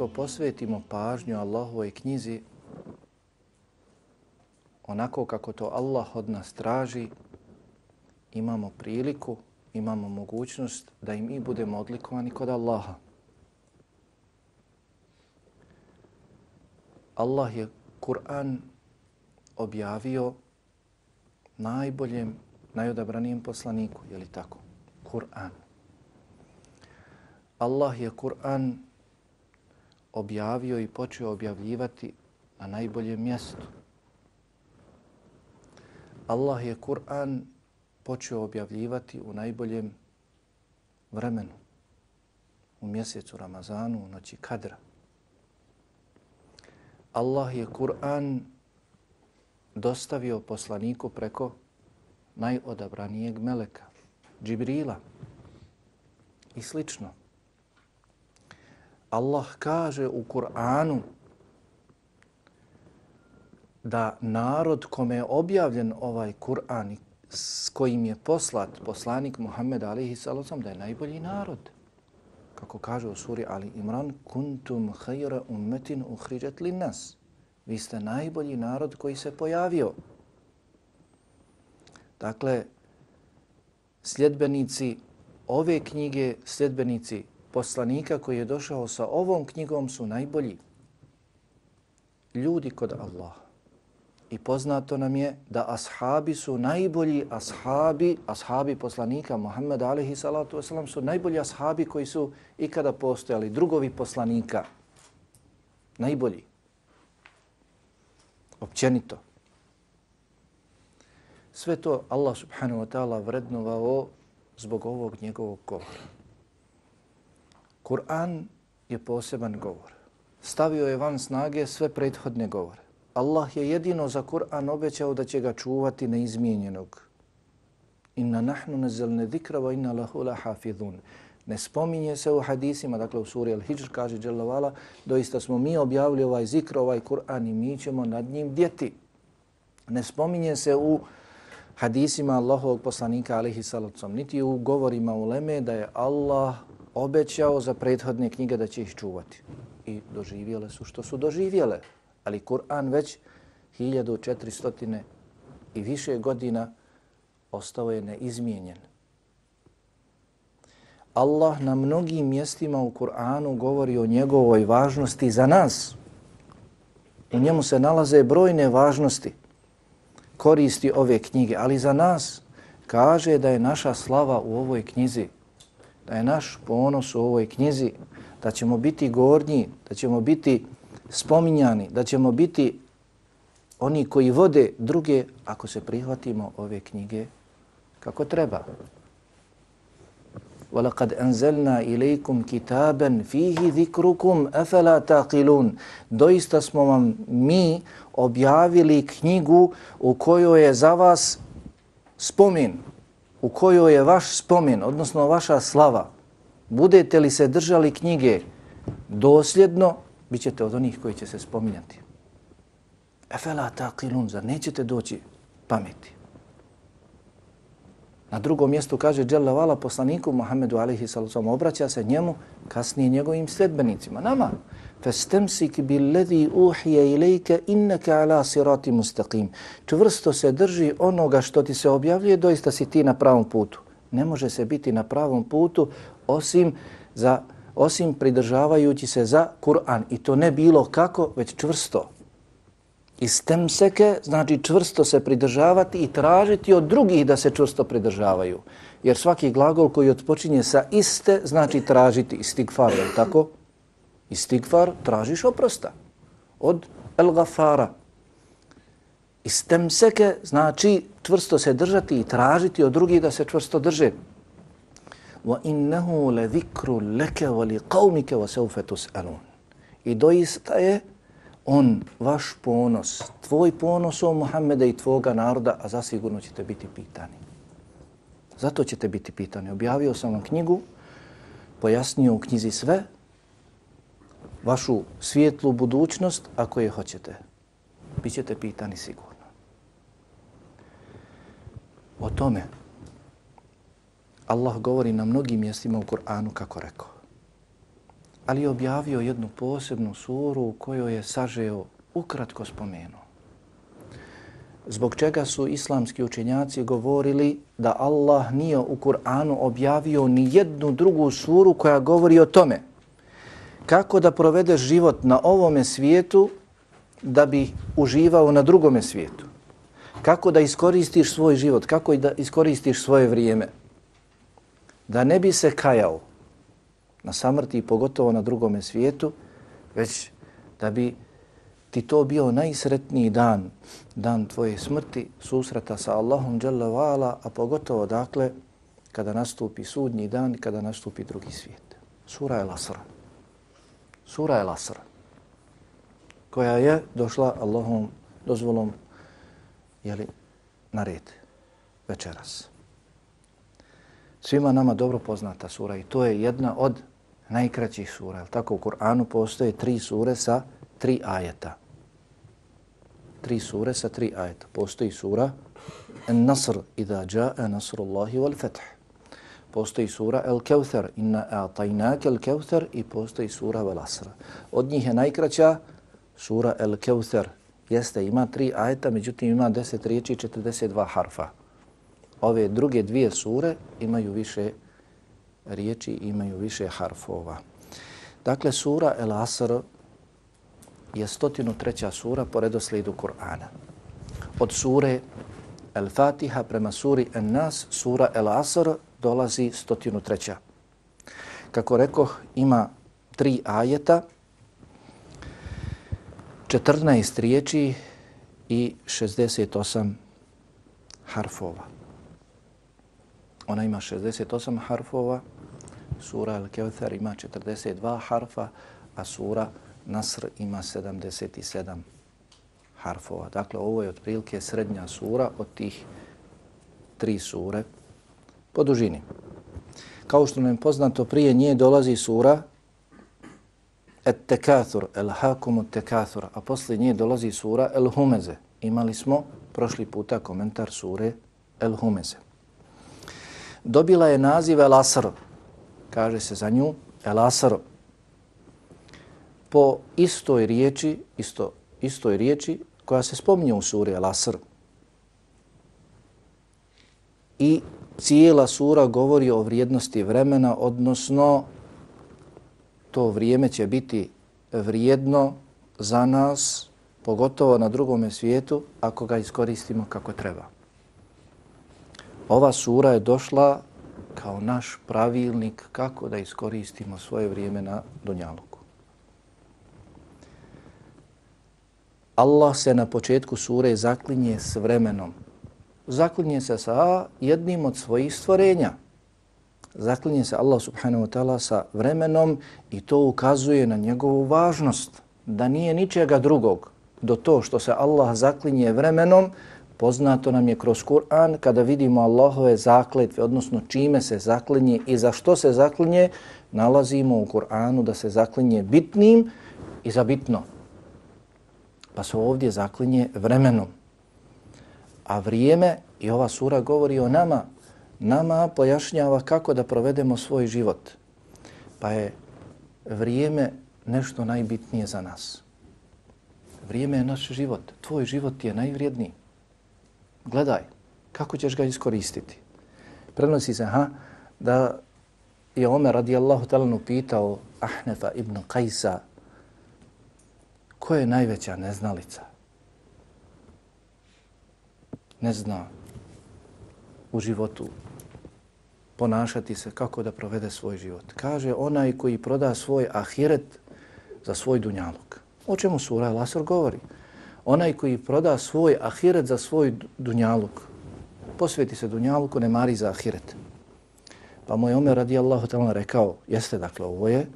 ako posvetimo pažnju Allahovoj knjizi onako kako to Allah od nas traži, imamo priliku, imamo mogućnost da im i budemo odlikovani kod Allaha. Allah je Kur'an objavio najboljem, najodabranijem poslaniku, je li tako? Kur'an. Allah je Kur'an objavio objavio i počeo objavljivati na najboljem mjestu. Allah je Kur'an počeo objavljivati u najboljem vremenu, u mjesecu Ramazanu, u noći Kadra. Allah je Kur'an dostavio poslaniku preko najodabranijeg meleka, Džibrila i slično. Allah kaže u Kur'anu da narod kome je objavljen ovaj Kur'an s kojim je poslat poslanik Muhammed alihi sallam da je najbolji narod. Kako kaže u suri Ali Imran, kuntum khayra ummetin uhriđat li nas. Vi ste najbolji narod koji se pojavio. Dakle, sljedbenici ove knjige, sljedbenici poslanika koji je došao sa ovom knjigom su najbolji ljudi kod Allaha. I poznato nam je da ashabi su najbolji ashabi, ashabi poslanika Muhammed alaihi salatu wasalam su najbolji ashabi koji su ikada postojali, drugovi poslanika. Najbolji. Općenito. Sve to Allah subhanahu wa ta'ala vrednovao zbog ovog njegovog govora. Kur'an je poseban govor. Stavio je van snage sve prethodne govore. Allah je jedino za Kur'an obećao da će ga čuvati neizmijenjenog. Inna nahnu nazzalna zikra wa inna lahu lahafizun. Ne spominje se u hadisima, dakle u suri Al-Hijr kaže Jalla doista smo mi objavili ovaj zikr, ovaj Kur'an i mi ćemo nad njim djeti. Ne spominje se u hadisima Allahovog poslanika alihi salacom, niti u govorima u Leme da je Allah obećao za prethodne knjige da će ih čuvati. I doživjele su što su doživjele ali Kur'an već 1400 i više godina ostao je neizmijenjen. Allah na mnogim mjestima u Kur'anu govori o njegovoj važnosti za nas. U njemu se nalaze brojne važnosti koristi ove knjige, ali za nas kaže da je naša slava u ovoj knjizi, da je naš ponos u ovoj knjizi, da ćemo biti gornji, da ćemo biti spominjani, da ćemo biti oni koji vode druge ako se prihvatimo ove knjige kako treba. وَلَقَدْ أَنْزَلْنَا إِلَيْكُمْ كِتَابًا فِيهِ ذِكْرُكُمْ أَفَلَا تَعْقِلُونَ Doista smo vam mi objavili knjigu u kojoj je za vas spomin, u kojoj je vaš spomin, odnosno vaša slava. Budete li se držali knjige dosljedno, bit ćete od onih koji će se spominjati. Efela taqilun, zar nećete doći pameti? Na drugom mjestu kaže Jalla Vala poslaniku Muhammedu alaihi sallam, obraća se njemu kasnije njegovim sljedbenicima, nama. Fastamsik billadhi uhiya ilayka innaka ala sirati mustaqim. Čvrsto se drži onoga što ti se objavljuje, doista si ti na pravom putu. Ne može se biti na pravom putu osim za osim pridržavajući se za Kur'an. I to ne bilo kako, već čvrsto. Istemseke znači čvrsto se pridržavati i tražiti od drugih da se čvrsto pridržavaju. Jer svaki glagol koji otpočinje sa iste znači tražiti istigfar, je tako? Istigfar tražiš oprosta od el-gafara. Istemseke znači čvrsto se držati i tražiti od drugih da se čvrsto drže wa innahu la dhikru laka wa liqaumika wa sawfa tus'alun. I doista je on vaš ponos, tvoj ponos o Muhammeda i tvoga naroda, a zasigurno ćete biti pitani. Zato ćete biti pitani. Objavio sam vam knjigu, pojasnio u knjizi sve, vašu svijetlu budućnost, ako je hoćete. Bićete pitani sigurno. O tome Allah govori na mnogim mjestima u Kur'anu kako rekao. ali je objavio jednu posebnu suru u kojoj je sažeo ukratko spomenuo. Zbog čega su islamski učenjaci govorili da Allah nije u Kur'anu objavio ni jednu drugu suru koja govori o tome kako da provedeš život na ovome svijetu da bi uživao na drugome svijetu. Kako da iskoristiš svoj život, kako da iskoristiš svoje vrijeme. Da ne bi se kajao na samrti i pogotovo na drugome svijetu, već da bi ti to bio najsretniji dan, dan tvoje smrti, susreta sa Allahom dželle Vala, a pogotovo dakle kada nastupi sudnji dan i kada nastupi drugi svijet. Sura El Asr. Sura El Asr. Koja je došla Allahom dozvolom jeli, na red večeras. Svima nama dobro poznata sura i to je jedna od najkraćih sura. Tako u Kur'anu postoje tri sure sa tri ajeta. Tri sure sa tri ajeta. Postoji sura En-Nasr, idha jaa nasrullahi wal-Fetah. Postoji sura Al-Kawthar inna a'tainaka Al-Kawthar i postoji sura Al-Asr. Od njih je najkraća sura Al-Kawthar. Jeste, ima tri ajeta, međutim ima deset riječi i 42 harfa. Ove druge dvije sure imaju više riječi, imaju više harfova. Dakle, sura El-Asr je 103. sura po redoslijedu Kur'ana. Od sure El-Fatiha prema suri En-Nas, sura El-Asr dolazi 103. Kako rekoh, ima tri ajeta, 14 riječi i 68 harfova. Ona ima 68 harfova, sura Al-Kevthar ima 42 harfa, a sura Nasr ima 77 harfova. Dakle, ovo je otprilike srednja sura od tih tri sure po dužini. Kao što nam je poznato, prije nje dolazi sura Et-Tekathur, El-Hakum Tekathur, a poslije nje dolazi sura El-Humeze. Imali smo prošli puta komentar sure El-Humeze. Dobila je naziv El-Asr, kaže se za nju El-Asr, po istoj riječi, isto, istoj riječi koja se spominje u suri Al-Asr. I cijela sura govori o vrijednosti vremena, odnosno to vrijeme će biti vrijedno za nas, pogotovo na drugome svijetu, ako ga iskoristimo kako treba. Ova sura je došla kao naš pravilnik kako da iskoristimo svoje vrijeme na Dunjaluku. Allah se na početku sure zaklinje s vremenom. Zaklinje se sa jednim od svojih stvorenja. Zaklinje se Allah subhanahu wa ta'ala sa vremenom i to ukazuje na njegovu važnost. Da nije ničega drugog do to što se Allah zaklinje vremenom, poznato nam je kroz Kur'an kada vidimo Allahove zakletve, odnosno čime se zaklinje i za što se zaklinje, nalazimo u Kur'anu da se zaklinje bitnim i za bitno pa se ovdje zaklinje vremenom. A vrijeme i ova sura govori o nama. Nama pojašnjava kako da provedemo svoj život. Pa je vrijeme nešto najbitnije za nas. Vrijeme je naš život. Tvoj život je najvrijedniji. Gledaj, kako ćeš ga iskoristiti. Prenosi se ha, da je Omer radijallahu talanu pitao Ahnefa ibn Kajsa, Ko je najveća neznalica? Ne zna u životu ponašati se kako da provede svoj život. Kaže onaj koji proda svoj ahiret za svoj dunjaluk. O čemu sura Lasor govori? Onaj koji proda svoj ahiret za svoj dunjaluk. Posveti se dunjaluku, ne mari za ahiret. Pa moj Omer radijallahu ta'ala rekao, jeste dakle, ovo je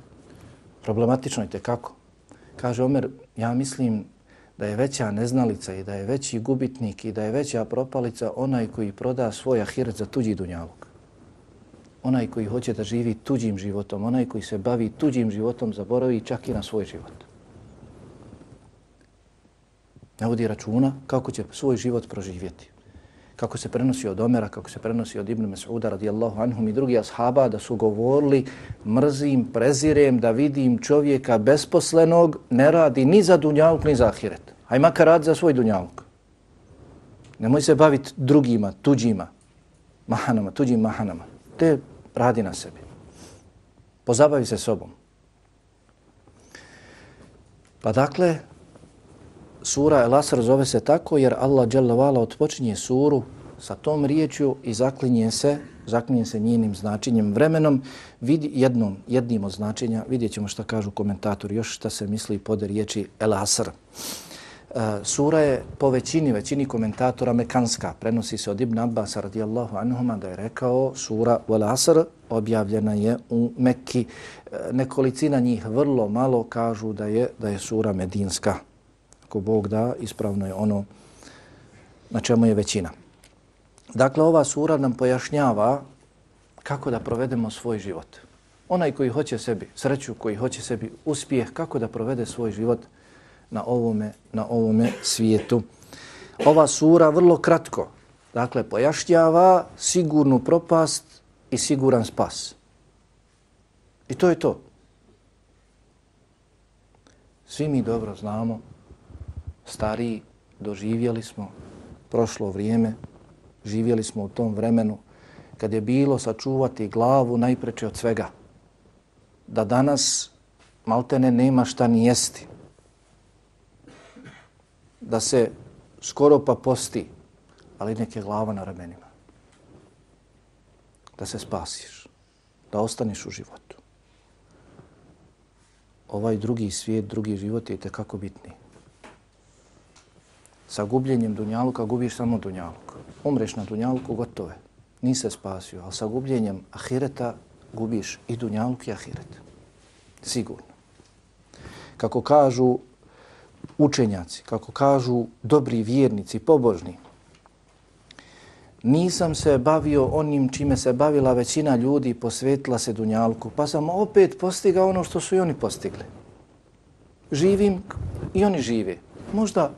problematično i kako. Kaže Omer, ja mislim da je veća neznalica i da je veći gubitnik i da je veća propalica onaj koji proda svoj ahiret za tuđi dunjaluk. Onaj koji hoće da živi tuđim životom, onaj koji se bavi tuđim životom, zaboravi čak i na svoj život. Ne vodi računa kako će svoj život proživjeti kako se prenosi od Omera, kako se prenosi od Ibn Mas'uda radijallahu anhum i drugi ashaba da su govorili mrzim, prezirem da vidim čovjeka besposlenog, ne radi ni za dunjaluk ni za ahiret. Aj makar radi za svoj dunjaluk. Nemoj se baviti drugima, tuđima, mahanama, tuđim mahanama. Te radi na sebi. Pozabavi se sobom. Pa dakle, sura El Asr zove se tako jer Allah dželle otpočinje suru sa tom riječju i zaklinje se zaklinje se njenim značenjem vremenom vidi jednom jednim od značenja vidjet ćemo šta kažu komentatori još šta se misli pod riječi El Asr Uh, e, sura je po većini, većini komentatora mekanska. Prenosi se od Ibn Abbas radijallahu anhuma da je rekao sura Wal Asr objavljena je u Mekki. Uh, nekolicina njih vrlo malo kažu da je da je sura medinska ako Bog da, ispravno je ono na čemu je većina. Dakle, ova sura nam pojašnjava kako da provedemo svoj život. Onaj koji hoće sebi sreću, koji hoće sebi uspjeh, kako da provede svoj život na ovome, na ovome svijetu. Ova sura vrlo kratko, dakle, pojašnjava sigurnu propast i siguran spas. I to je to. Svi mi dobro znamo stariji, doživjeli smo prošlo vrijeme, živjeli smo u tom vremenu kad je bilo sačuvati glavu najpreče od svega. Da danas maltene nema šta ni jesti. Da se skoro pa posti, ali neke glava na ramenima. Da se spasiš, da ostaneš u životu. Ovaj drugi svijet, drugi život je tekako bitniji sa gubljenjem dunjaluka gubiš samo dunjaluk. Umreš na dunjaluku, gotove. Nisi se spasio, ali sa gubljenjem ahireta gubiš i dunjaluk i ahiret. Sigurno. Kako kažu učenjaci, kako kažu dobri vjernici, pobožni, nisam se bavio onim čime se bavila većina ljudi i posvetila se dunjalku, pa sam opet postigao ono što su i oni postigli. Živim i oni žive. Možda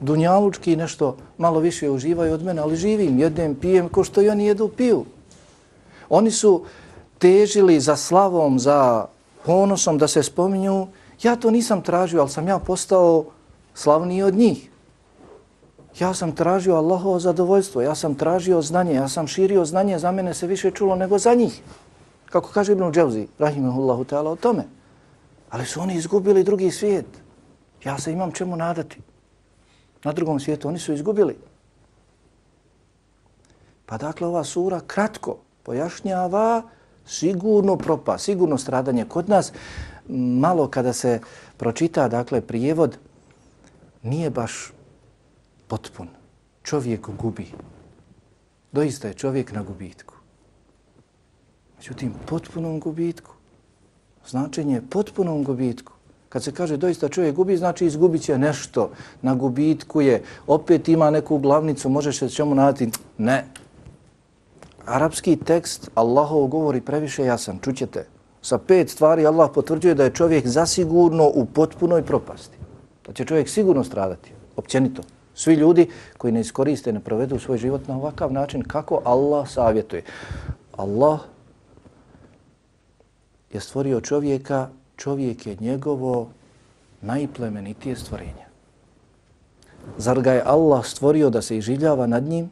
dunjalučki nešto malo više uživaju od mene, ali živim, jedem, pijem, ko što i oni jedu, piju. Oni su težili za slavom, za ponosom da se spominju. Ja to nisam tražio, ali sam ja postao slavniji od njih. Ja sam tražio Allahovo zadovoljstvo, ja sam tražio znanje, ja sam širio znanje, za mene se više čulo nego za njih. Kako kaže Ibn Džavzi, rahimahullahu ta'ala, o tome. Ali su oni izgubili drugi svijet. Ja se imam čemu nadati na drugom svijetu, oni su izgubili. Pa dakle, ova sura kratko pojašnjava sigurno propa, sigurno stradanje. Kod nas malo kada se pročita, dakle, prijevod, nije baš potpun. Čovjek gubi. Doista je čovjek na gubitku. Međutim, potpunom gubitku. Značenje je potpunom gubitku. Kad se kaže doista čovjek gubi, znači izgubit će nešto. Na gubitku je, opet ima neku glavnicu, možeš se čemu nadati? Ne. Arapski tekst Allahov govori previše jasan, čućete. Sa pet stvari Allah potvrđuje da je čovjek zasigurno u potpunoj propasti. Da će čovjek sigurno stradati, općenito. Svi ljudi koji ne iskoriste, ne provedu svoj život na ovakav način, kako Allah savjetuje. Allah je stvorio čovjeka čovjek je njegovo najplemenitije stvorenje. Zar ga je Allah stvorio da se iživljava nad njim,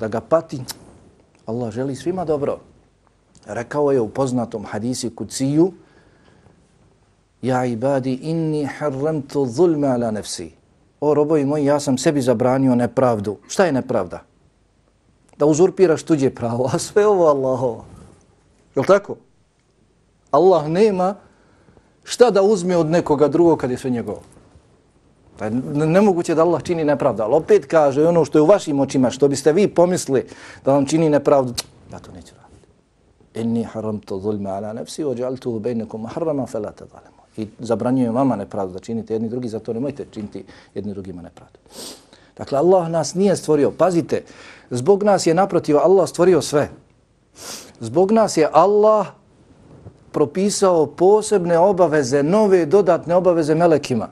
da ga pati? Allah želi svima dobro. Rekao je u poznatom hadisi kuciju, Ja ibadi inni harramtu zulme ala nefsi. O robovi moji, ja sam sebi zabranio nepravdu. Šta je nepravda? Da uzurpiraš tuđe pravo, a sve ovo Allahovo. Je tako? Allah nema šta da uzme od nekoga drugog kad je sve njegovo? Pa nemoguće da Allah čini nepravdu, ali opet kaže ono što je u vašim očima, što biste vi pomisli da vam čini nepravdu, ja to neću raditi. Inni haramtu zulma ala nefsi, ođaltuhu bejnekom harama felata zalemu. I zabranjujem vama nepravdu da činite jedni drugi, zato nemojte činiti jedni drugima nepravdu. Dakle, Allah nas nije stvorio. Pazite, zbog nas je naprotiv Allah stvorio sve. Zbog nas je Allah propisao posebne obaveze, nove dodatne obaveze melekima.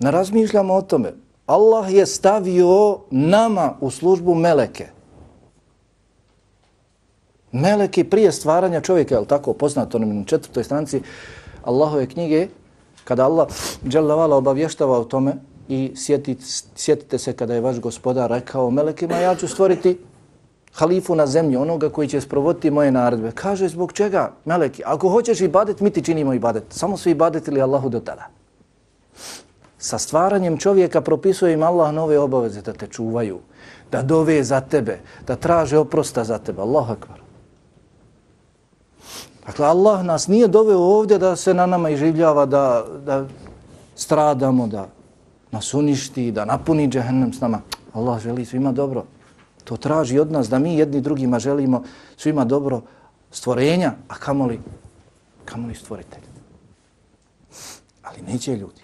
Ne razmišljamo o tome. Allah je stavio nama u službu meleke. Meleki prije stvaranja čovjeka, je li tako poznato na četvrtoj stranici Allahove knjige, kada Allah dželavala obavještava o tome i sjetite, sjetite se kada je vaš gospodar rekao melekima, ja ću stvoriti halifu na zemlji, onoga koji će sprovoditi moje naredbe. Kaže, zbog čega, meleki, ako hoćeš ibadet, mi ti činimo ibadet. Samo su ibadetili Allahu do tada. Sa stvaranjem čovjeka propisuje im Allah nove obaveze da te čuvaju, da dove za tebe, da traže oprosta za tebe. Allahu akbar. Dakle, Allah nas nije doveo ovdje da se na nama iživljava, da, da stradamo, da nas uništi, da napuni džehennem s nama. Allah želi svima dobro. To traži od nas da mi jedni drugima želimo svima dobro stvorenja, a kamoli, kamoli stvoritelj. Ali neće ljudi.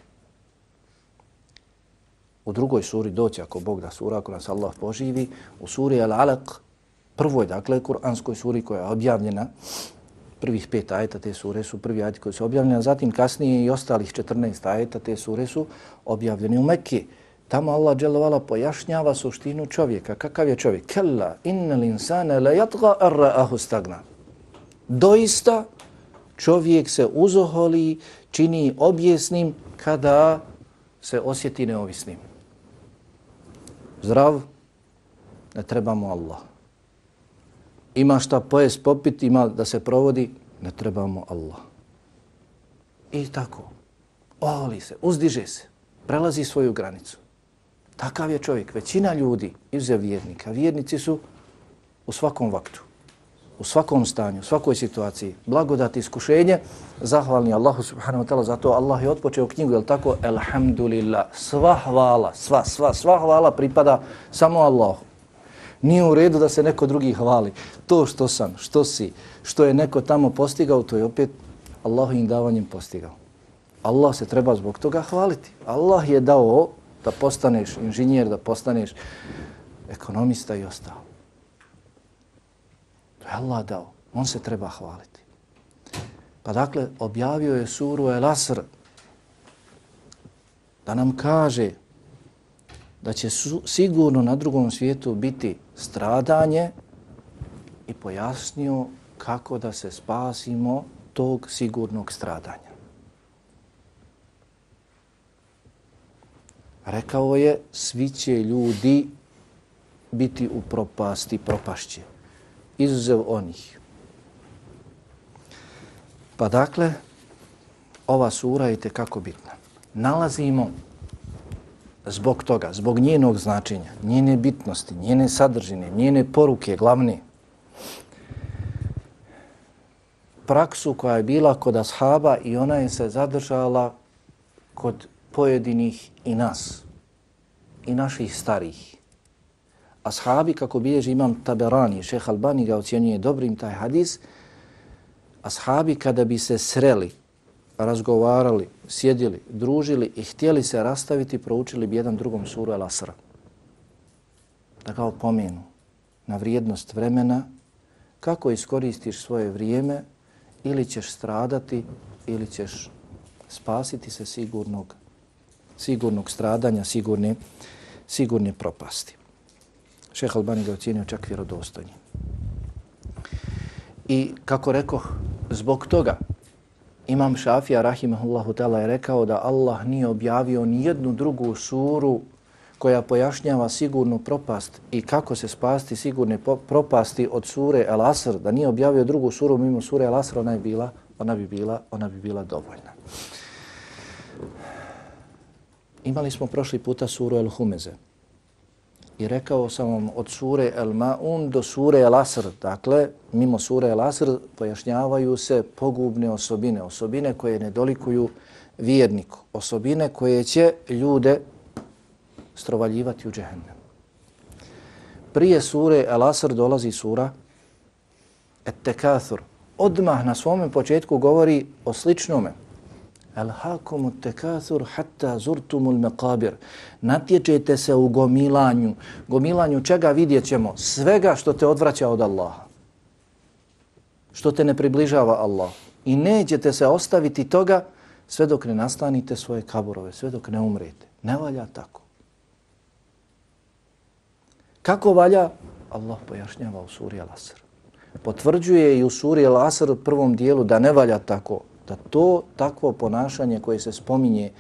U drugoj suri doći, ako Bog da sura, ako nas Allah poživi, u suri Al-Alaq, prvoj, dakle, kuranskoj suri koja je objavljena, prvih pet ajeta te sure su prvi ajeti koji su objavljeni, a zatim kasnije i ostalih 14 ajeta te sure su objavljeni u Mekki. Tamo Allah dželovala pojašnjava suštinu čovjeka. Kakav je čovjek? Kella innal insana la yatgha arra stagna. Doista čovjek se uzoholi, čini objesnim kada se osjeti neovisnim. Zdrav, ne trebamo Allah. Ima šta pojest, popit, ima da se provodi, ne trebamo Allah. I tako, oholi se, uzdiže se, prelazi svoju granicu. Takav je čovjek. Većina ljudi, izuzev vjernika, vjernici su u svakom vaktu, u svakom stanju, u svakoj situaciji. Blagodati, iskušenje, zahvalni Allahu subhanahu wa ta'ala, zato Allah je otpočeo knjigu, je tako? Elhamdulillah, sva hvala, sva, sva, sva hvala pripada samo Allahu. Nije u redu da se neko drugi hvali. To što sam, što si, što je neko tamo postigao, to je opet Allahovim davanjem postigao. Allah se treba zbog toga hvaliti. Allah je dao da postaneš inženjer, da postaneš ekonomista i ostalo. To je Allah dao. On se treba hvaliti. Pa dakle, objavio je suru El Asr da nam kaže da će su, sigurno na drugom svijetu biti stradanje i pojasnio kako da se spasimo tog sigurnog stradanja. Rekao je, svi će ljudi biti u propasti, propašće. Izuzev onih. Pa dakle, ova sura je kako bitna. Nalazimo zbog toga, zbog njenog značenja, njene bitnosti, njene sadržine, njene poruke glavne, praksu koja je bila kod ashaba i ona je se zadržala kod pojedinih i nas, i naših starih. Ashabi, kako bilježi imam Taberani, šeha Albani ga ocjenjuje dobrim taj hadis, ashabi kada bi se sreli razgovarali, sjedili, družili i htjeli se rastaviti, proučili bi jedan drugom suru El Asra. Da kao pomenu na vrijednost vremena, kako iskoristiš svoje vrijeme, ili ćeš stradati, ili ćeš spasiti se sigurnog, sigurnog stradanja, sigurne, sigurne propasti. Šeha Albani ga ocjenio čak vjerodostojnji. I kako rekao, zbog toga Imam Šafija, rahimahullahu ta'ala, je rekao da Allah nije objavio ni jednu drugu suru koja pojašnjava sigurnu propast i kako se spasti sigurne propasti od sure El Asr, da nije objavio drugu suru mimo sure El Asr, ona, je bila, ona, bi bila, ona bi bila dovoljna. Imali smo prošli puta suru El Humeze. I rekao sam vam od sure El Ma'un do sure El Asr, dakle, mimo sure El Asr, pojašnjavaju se pogubne osobine, osobine koje ne dolikuju vjerniku, osobine koje će ljude strovaljivati u džehennem. Prije sure El Asr dolazi sura Et Tekathur. Odmah na svome početku govori o sličnome, Alhaakumu tekathur hatta zurtumul meqabir. Natječete se u gomilanju. Gomilanju čega vidjet ćemo? Svega što te odvraća od Allaha. Što te ne približava Allah. I nećete se ostaviti toga sve dok ne nastanite svoje kaburove, sve dok ne umrete. Ne valja tako. Kako valja? Allah pojašnjava u suri Al-Asr. Potvrđuje i u suri Al-Asr u prvom dijelu da ne valja tako, da to takvo ponašanje koje se spominje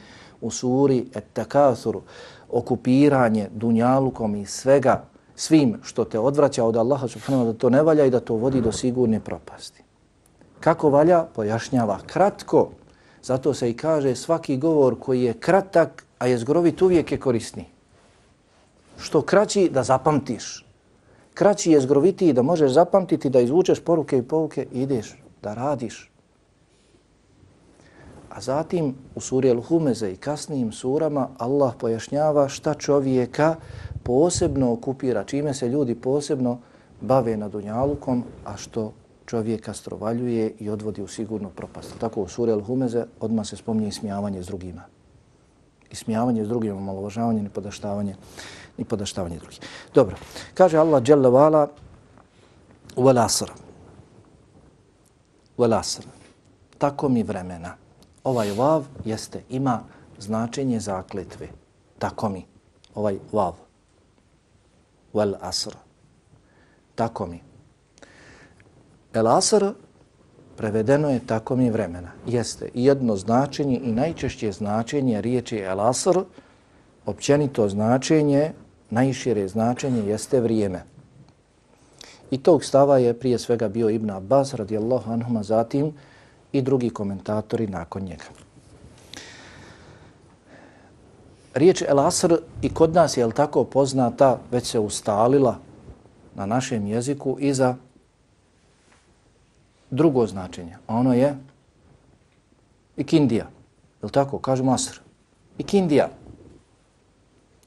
u suri Et-Takathuru, okupiranje dunjalukom i svega, svim što te odvraća od Allaha subhanahu da to ne valja i da to vodi do sigurne propasti. Kako valja? Pojašnjava kratko. Zato se i kaže svaki govor koji je kratak, a je zgrovit uvijek je korisni. Što kraći da zapamtiš. Kraći je zgrovitiji da možeš zapamtiti, da izvučeš poruke i pouke i ideš da radiš. A zatim u suri Al-Humeze i kasnijim surama Allah pojašnjava šta čovjeka posebno okupira, čime se ljudi posebno bave na Dunjalukom, a što čovjeka strovaljuje i odvodi u sigurnu propast. Tako u suri Al-Humeze odmah se spominje ismijavanje s drugima. Ismijavanje s drugima, malovažavanje, nipodaštavanje, nipodaštavanje drugih. Dobro, kaže Allah Jalla Vala Velasr. Velasr. Tako mi vremena. Ovaj vav jeste, ima značenje zakletve. Tako mi. Ovaj vav. Wal asr. Tako mi. El asr prevedeno je tako mi vremena. Jeste jedno značenje i najčešće značenje riječi el asr, općenito značenje, najšire značenje jeste vrijeme. I tog stava je prije svega bio Ibn Abbas radijallahu anhuma zatim i drugi komentatori nakon njega. Riječ El Asr i kod nas je tako poznata, već se ustalila na našem jeziku i za drugo značenje. A ono je ikindija. Je tako? Kažemo Asr. Ikindija.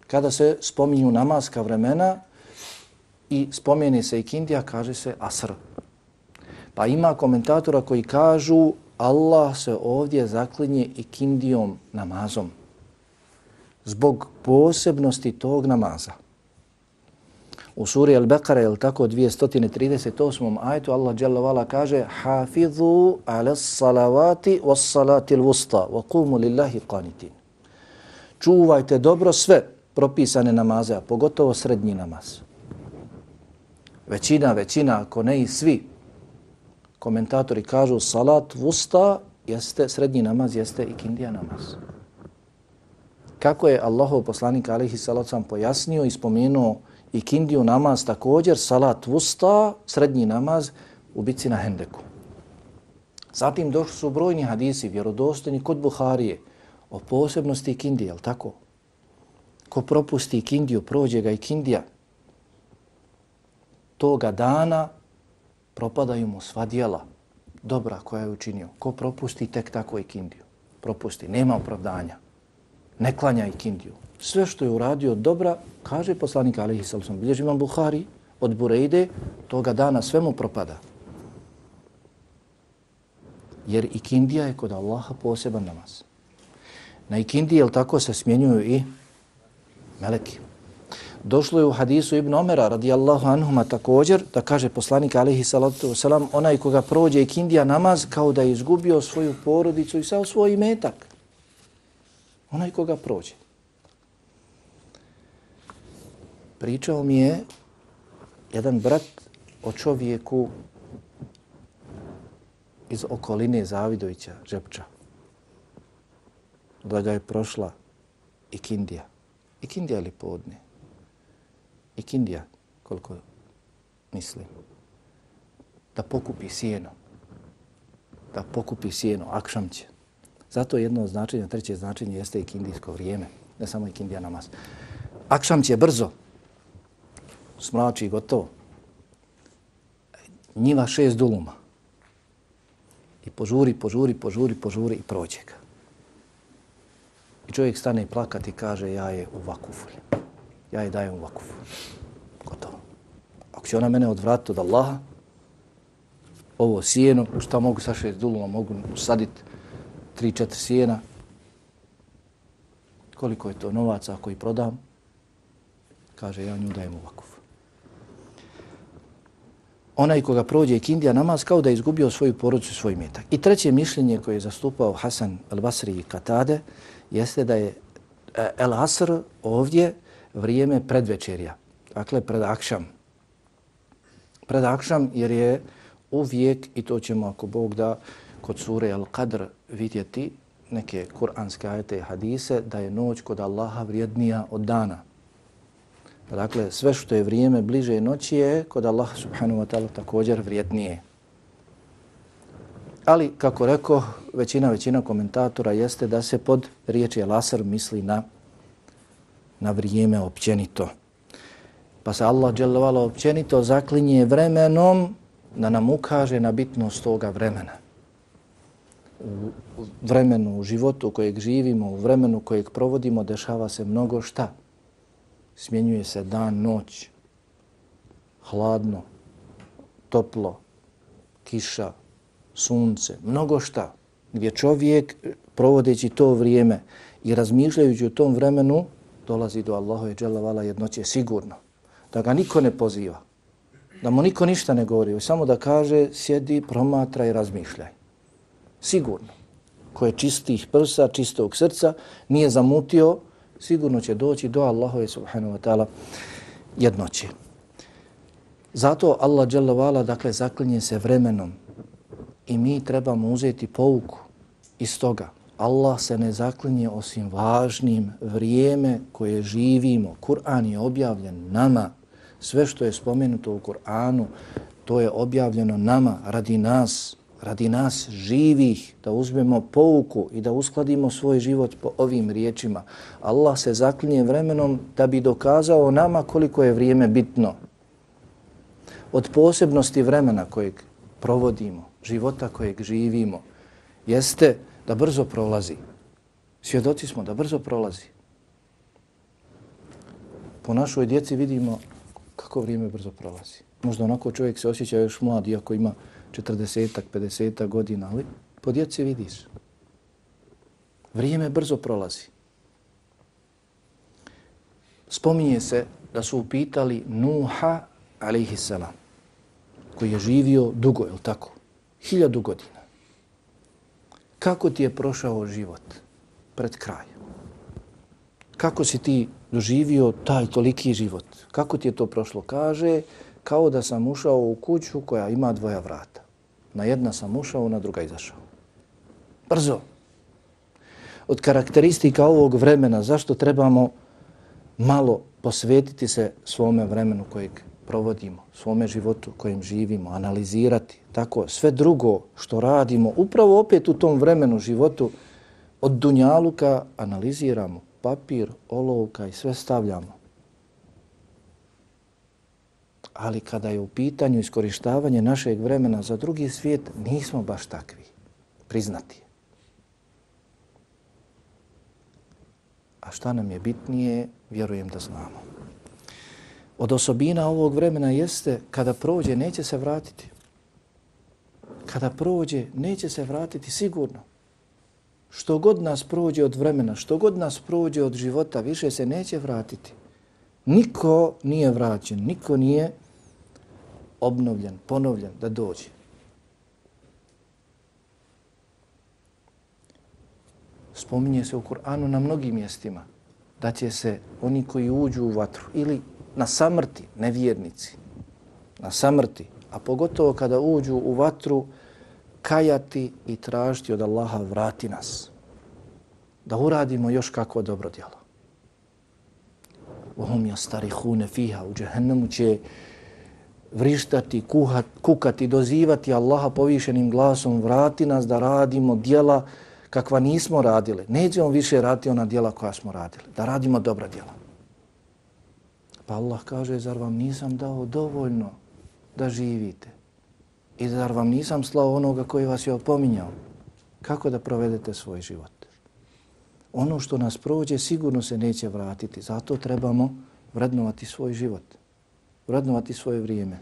Kada se spominju namaska vremena i spomeni se ikindija, kaže se Asr. Pa ima komentatora koji kažu Allah se ovdje zaklinje ikindijom namazom zbog posebnosti tog namaza. U suri Al-Baqara, je tako, 238. ajtu, Allah Jalla Vala kaže Hafidhu ala salavati was salati l-wusta wa kumu lillahi qanitin. Čuvajte dobro sve propisane namaze, a pogotovo srednji namaz. Većina, većina, ako ne i svi, komentatori kažu salat vusta jeste, srednji namaz jeste i namaz. Kako je Allahov poslanik alihi salat sam pojasnio i spomenuo i kindiju namaz također, salat vusta, srednji namaz u bici na Hendeku. Zatim došli su brojni hadisi, vjerodostojni kod Buharije, o posebnosti kindije, jel tako? Ko propusti kindiju, prođe ga i kindija. Toga dana propadaju mu sva dijela dobra koja je učinio. Ko propusti tek tako i kindiju? Propusti, nema opravdanja. Ne klanja i kindiju. Sve što je uradio dobra, kaže poslanik Alihi Salasom, bilježi imam Buhari od Burejde, toga dana sve mu propada. Jer ikindija je kod Allaha poseban namaz. Na ikindiji, jel tako, se smjenjuju i meleki. Došlo je u hadisu Ibn Omera radijallahu anhuma također da kaže poslanik alihi salatu wasalam onaj koga prođe ikindija namaz kao da je izgubio svoju porodicu i sav svoj metak. Onaj koga prođe. Pričao mi je jedan brat o čovjeku iz okoline Zavidovića, Žepča. Da ga je prošla ikindija. Ikindija li podne? I Kindija, koliko mislim, da pokupi sjeno. Da pokupi sjeno, akšam će. Zato jedno značenje, treće značenje jeste i kindijsko vrijeme, ne samo i kindija namaz. Akšam će brzo, smrači i gotovo. Njiva šest duluma. I požuri, požuri, požuri, požuri i prođe ga. I čovjek stane i plakati i kaže ja je u vakufulju ja je dajem u vakuf. Gotovo. Ako će ona mene odvratiti od Allaha, ovo sijeno, šta mogu sa šest duluma, mogu saditi tri, četiri sijena, koliko je to novaca ako prodam, kaže ja nju dajem u vakuf. Onaj koga prođe i kindija namaz kao da je izgubio svoju porodicu, i svoj metak. I treće mišljenje koje je zastupao Hasan al-Basri i Katade jeste da je e, El Asr ovdje vrijeme predvečerja. dakle pred akšam. Pred akšam jer je uvijek, i to ćemo ako Bog da kod sure Al-Qadr vidjeti neke kuranske ajete i hadise, da je noć kod Allaha vrijednija od dana. Dakle, sve što je vrijeme bliže noći je kod Allaha subhanahu wa ta'ala također vrijednije. Ali, kako rekao, većina, većina komentatora jeste da se pod riječi Lasar misli na, na vrijeme općenito. Pa se Allah dželovala općenito zaklinje vremenom da nam ukaže na bitnost toga vremena. U vremenu, u životu kojeg živimo, u vremenu kojeg provodimo, dešava se mnogo šta. Smjenjuje se dan, noć, hladno, toplo, kiša, sunce, mnogo šta. Gdje čovjek, provodeći to vrijeme i razmišljajući u tom vremenu, dolazi do Allahove dželavala jednoće sigurno. Da ga niko ne poziva da mu niko ništa ne govori, samo da kaže sjedi, promatraj, i razmišljaj. Sigurno. Ko je čistih prsa, čistog srca, nije zamutio, sigurno će doći do Allahove subhanahu wa ta'ala jednoće. Zato Allah dželavala dakle zaklinje se vremenom i mi trebamo uzeti pouku iz toga. Allah se ne zaklinje osim važnim vrijeme koje živimo. Kur'an je objavljen nama Sve što je spomenuto u Kur'anu, to je objavljeno nama, radi nas, radi nas živih, da uzmemo pouku i da uskladimo svoj život po ovim riječima. Allah se zaklinje vremenom da bi dokazao nama koliko je vrijeme bitno. Od posebnosti vremena kojeg provodimo, života kojeg živimo, jeste da brzo prolazi. Svjedoci smo da brzo prolazi. Po našoj djeci vidimo kako vrijeme brzo prolazi. Možda onako čovjek se osjeća još mlad, iako ima 40-ak, 50 godina, ali po djeci vidiš. Vrijeme brzo prolazi. Spominje se da su upitali Nuha, alaihissalam, koji je živio dugo, je tako? Hiljadu godina. Kako ti je prošao život pred krajem? Kako si ti doživio taj toliki život? Kako ti je to prošlo? Kaže, kao da sam ušao u kuću koja ima dvoja vrata. Na jedna sam ušao, na druga izašao. Brzo. Od karakteristika ovog vremena, zašto trebamo malo posvetiti se svome vremenu kojeg provodimo, svome životu kojim živimo, analizirati. Tako, sve drugo što radimo, upravo opet u tom vremenu životu, od dunjaluka analiziramo papir, olovka i sve stavljamo. Ali kada je u pitanju iskorištavanje našeg vremena za drugi svijet, nismo baš takvi. Priznati A šta nam je bitnije, vjerujem da znamo. Od osobina ovog vremena jeste kada prođe, neće se vratiti. Kada prođe, neće se vratiti sigurno što god nas prođe od vremena, što god nas prođe od života, više se neće vratiti. Niko nije vraćen, niko nije obnovljen, ponovljen da dođe. Spominje se u Kur'anu na mnogim mjestima da će se oni koji uđu u vatru ili na samrti, nevjernici, na samrti, a pogotovo kada uđu u vatru, kajati i tražiti od Allaha vrati nas. Da uradimo još kako dobro djelo. Vohum ja stari hune fiha u džehennemu će vrištati, kuhat, kukati, dozivati Allaha povišenim glasom, vrati nas da radimo djela kakva nismo radili. on više raditi ona djela koja smo radili, da radimo dobra djela. Pa Allah kaže, zar vam nisam dao dovoljno da živite? I zar vam nisam slao onoga koji vas je opominjao? Kako da provedete svoj život? Ono što nas prođe sigurno se neće vratiti. Zato trebamo vrednovati svoj život. Vrednovati svoje vrijeme.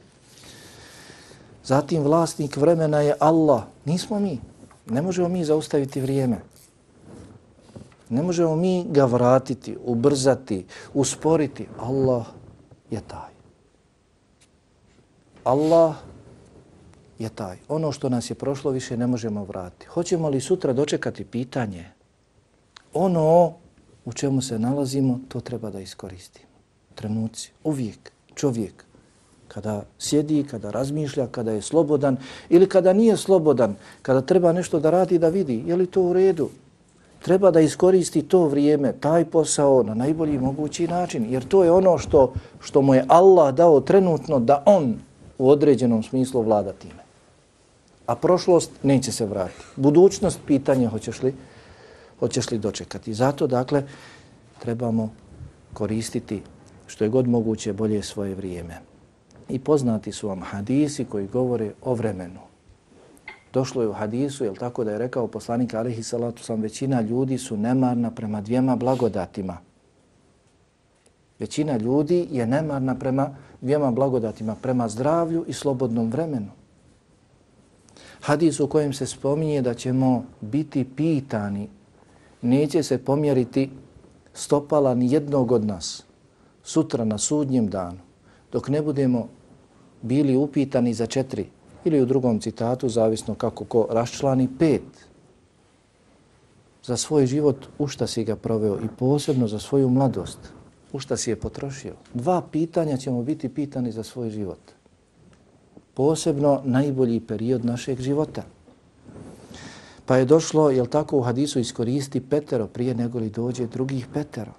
Zatim vlasnik vremena je Allah. Nismo mi. Ne možemo mi zaustaviti vrijeme. Ne možemo mi ga vratiti, ubrzati, usporiti. Allah je taj. Allah je taj. Ono što nas je prošlo više ne možemo vratiti. Hoćemo li sutra dočekati pitanje? Ono u čemu se nalazimo, to treba da iskoristimo. Trenuci, uvijek. čovjek kada sjedi, kada razmišlja, kada je slobodan ili kada nije slobodan, kada treba nešto da radi da vidi, je li to u redu? Treba da iskoristi to vrijeme, taj posao na najbolji mogući način, jer to je ono što, što mu je Allah dao trenutno da on u određenom smislu vlada time. A prošlost neće se vratiti. Budućnost pitanja hoćeš li, hoćeš li dočekati. Zato, dakle, trebamo koristiti što je god moguće bolje svoje vrijeme. I poznati su vam hadisi koji govore o vremenu. Došlo je u hadisu, jel tako da je rekao poslanik alihi salatu sam, većina ljudi su nemarna prema dvijema blagodatima. Većina ljudi je nemarna prema dvijema blagodatima, prema zdravlju i slobodnom vremenu. Hadis u kojem se spominje da ćemo biti pitani, neće se pomjeriti stopala ni jednog od nas sutra na sudnjem danu, dok ne budemo bili upitani za četiri ili u drugom citatu, zavisno kako ko raščlani, pet za svoj život u šta si ga proveo i posebno za svoju mladost, u šta si je potrošio. Dva pitanja ćemo biti pitani za svoj život. Posebno najbolji period našeg života. Pa je došlo, jel tako u hadisu iskoristi petero prije nego li dođe drugih petero.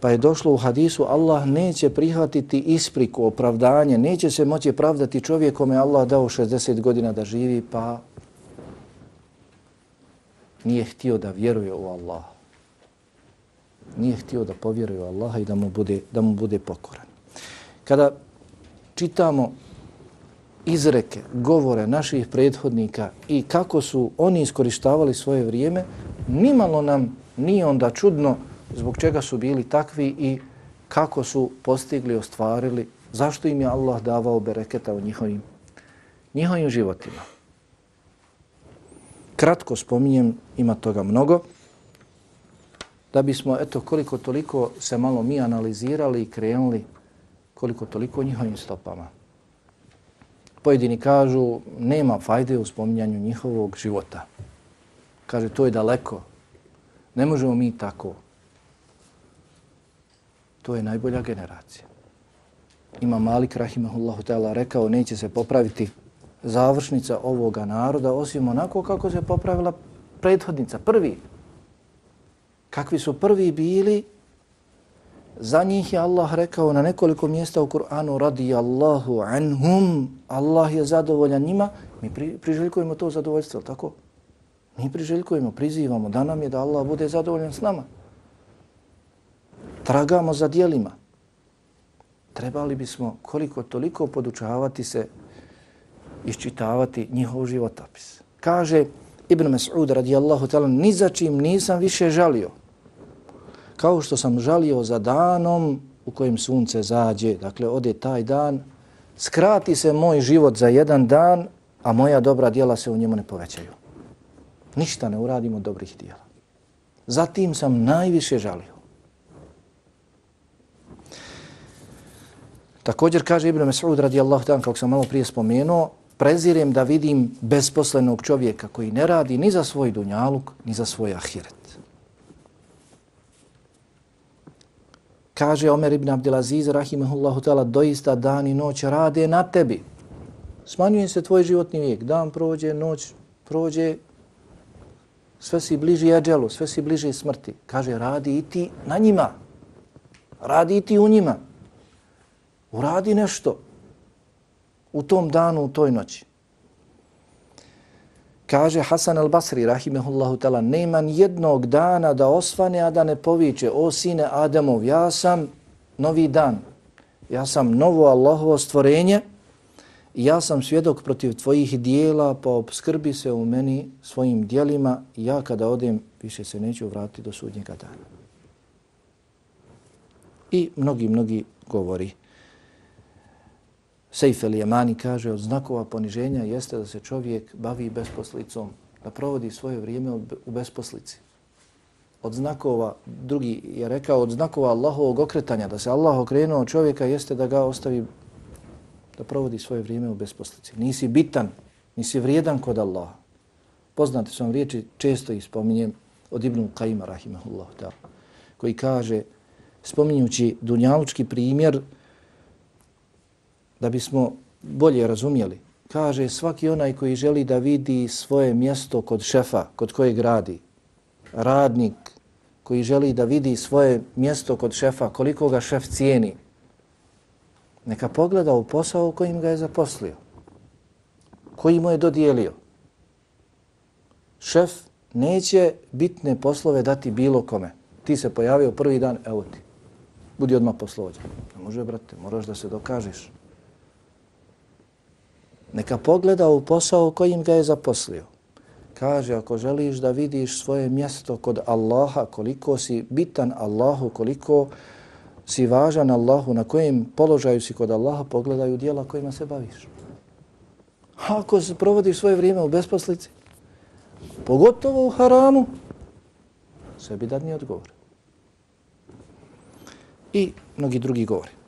Pa je došlo u hadisu, Allah neće prihvatiti ispriku, opravdanje, neće se moći pravdati čovjek kome Allah dao 60 godina da živi, pa nije htio da vjeruje u Allah. Nije htio da povjeruje u Allaha i da mu bude, da mu bude pokoran. Kada čitamo izreke, govore naših prethodnika i kako su oni iskorištavali svoje vrijeme, nimalo nam nije onda čudno zbog čega su bili takvi i kako su postigli, ostvarili, zašto im je Allah davao bereketa u njihovim, njihovim životima. Kratko spominjem, ima toga mnogo, da bismo, eto, koliko toliko se malo mi analizirali i krenuli koliko toliko njihovim stopama. Pojedini kažu, nema fajde u spominjanju njihovog života. Kaže, to je daleko. Ne možemo mi tako. To je najbolja generacija. Ima Malik Rahimahullahu ta'ala rekao neće se popraviti završnica ovoga naroda osim onako kako se popravila prethodnica, prvi. Kakvi su prvi bili, za njih je Allah rekao na nekoliko mjesta u Kur'anu radi Allahu anhum, Allah je zadovoljan njima, mi pri, priželjkujemo to zadovoljstvo, tako? Mi priželjkujemo, prizivamo da nam je da Allah bude zadovoljan s nama tragamo za dijelima. Trebali bismo koliko toliko podučavati se, iščitavati njihov životopis. Kaže Ibn Mas'ud radijallahu ta'ala, ni za čim nisam više žalio. Kao što sam žalio za danom u kojem sunce zađe, dakle ode taj dan, skrati se moj život za jedan dan, a moja dobra djela se u njemu ne povećaju. Ništa ne uradimo dobrih djela. Zatim sam najviše žalio. Također kaže Ibn Mas'ud radijallahu ta'ala, kako sam malo prije spomenuo, prezirem da vidim besposlenog čovjeka koji ne radi ni za svoj dunjaluk, ni za svoj ahiret. Kaže Omer ibn Abdelaziz, rahimahullahu ta'ala, doista dan i noć rade na tebi. Smanjuje se tvoj životni vijek. Dan prođe, noć prođe, sve si bliži eđelu, sve si bliži smrti. Kaže, radi i ti na njima. Radi i ti u njima uradi nešto u tom danu, u toj noći. Kaže Hasan al-Basri, rahimehullahu tala, nema jednog dana da osvane, a da ne poviče, o sine Adamov, ja sam novi dan, ja sam novo Allahovo stvorenje, ja sam svjedok protiv tvojih dijela, pa obskrbi se u meni svojim dijelima, ja kada odem, više se neću vratiti do sudnjega dana. I mnogi, mnogi govori. Sejf el Jemani kaže od znakova poniženja jeste da se čovjek bavi besposlicom, da provodi svoje vrijeme u besposlici. Od znakova, drugi je rekao, od znakova Allahovog okretanja, da se Allah okrenuo od čovjeka jeste da ga ostavi da provodi svoje vrijeme u besposlici. Nisi bitan, nisi vrijedan kod Allaha. Poznate su vam riječi, često ih spominjem od Ibnu Kajima, rahimahullahu ta'ala, koji kaže, spominjući dunjalučki primjer, da bismo bolje razumjeli. Kaže svaki onaj koji želi da vidi svoje mjesto kod šefa, kod kojeg radi, radnik koji želi da vidi svoje mjesto kod šefa, koliko ga šef cijeni, neka pogleda u posao kojim ga je zaposlio, koji mu je dodijelio. Šef neće bitne poslove dati bilo kome. Ti se pojavio prvi dan, evo ti. Budi odmah poslovođa. Ne može, brate, moraš da se dokažeš. Neka pogleda u posao kojim ga je zaposlio. Kaže, ako želiš da vidiš svoje mjesto kod Allaha, koliko si bitan Allahu, koliko si važan Allahu, na kojem položaju si kod Allaha, pogledaju dijela kojima se baviš. Ako se provodiš svoje vrijeme u besposlici, pogotovo u haramu, sebi dadni odgovor. I mnogi drugi govori.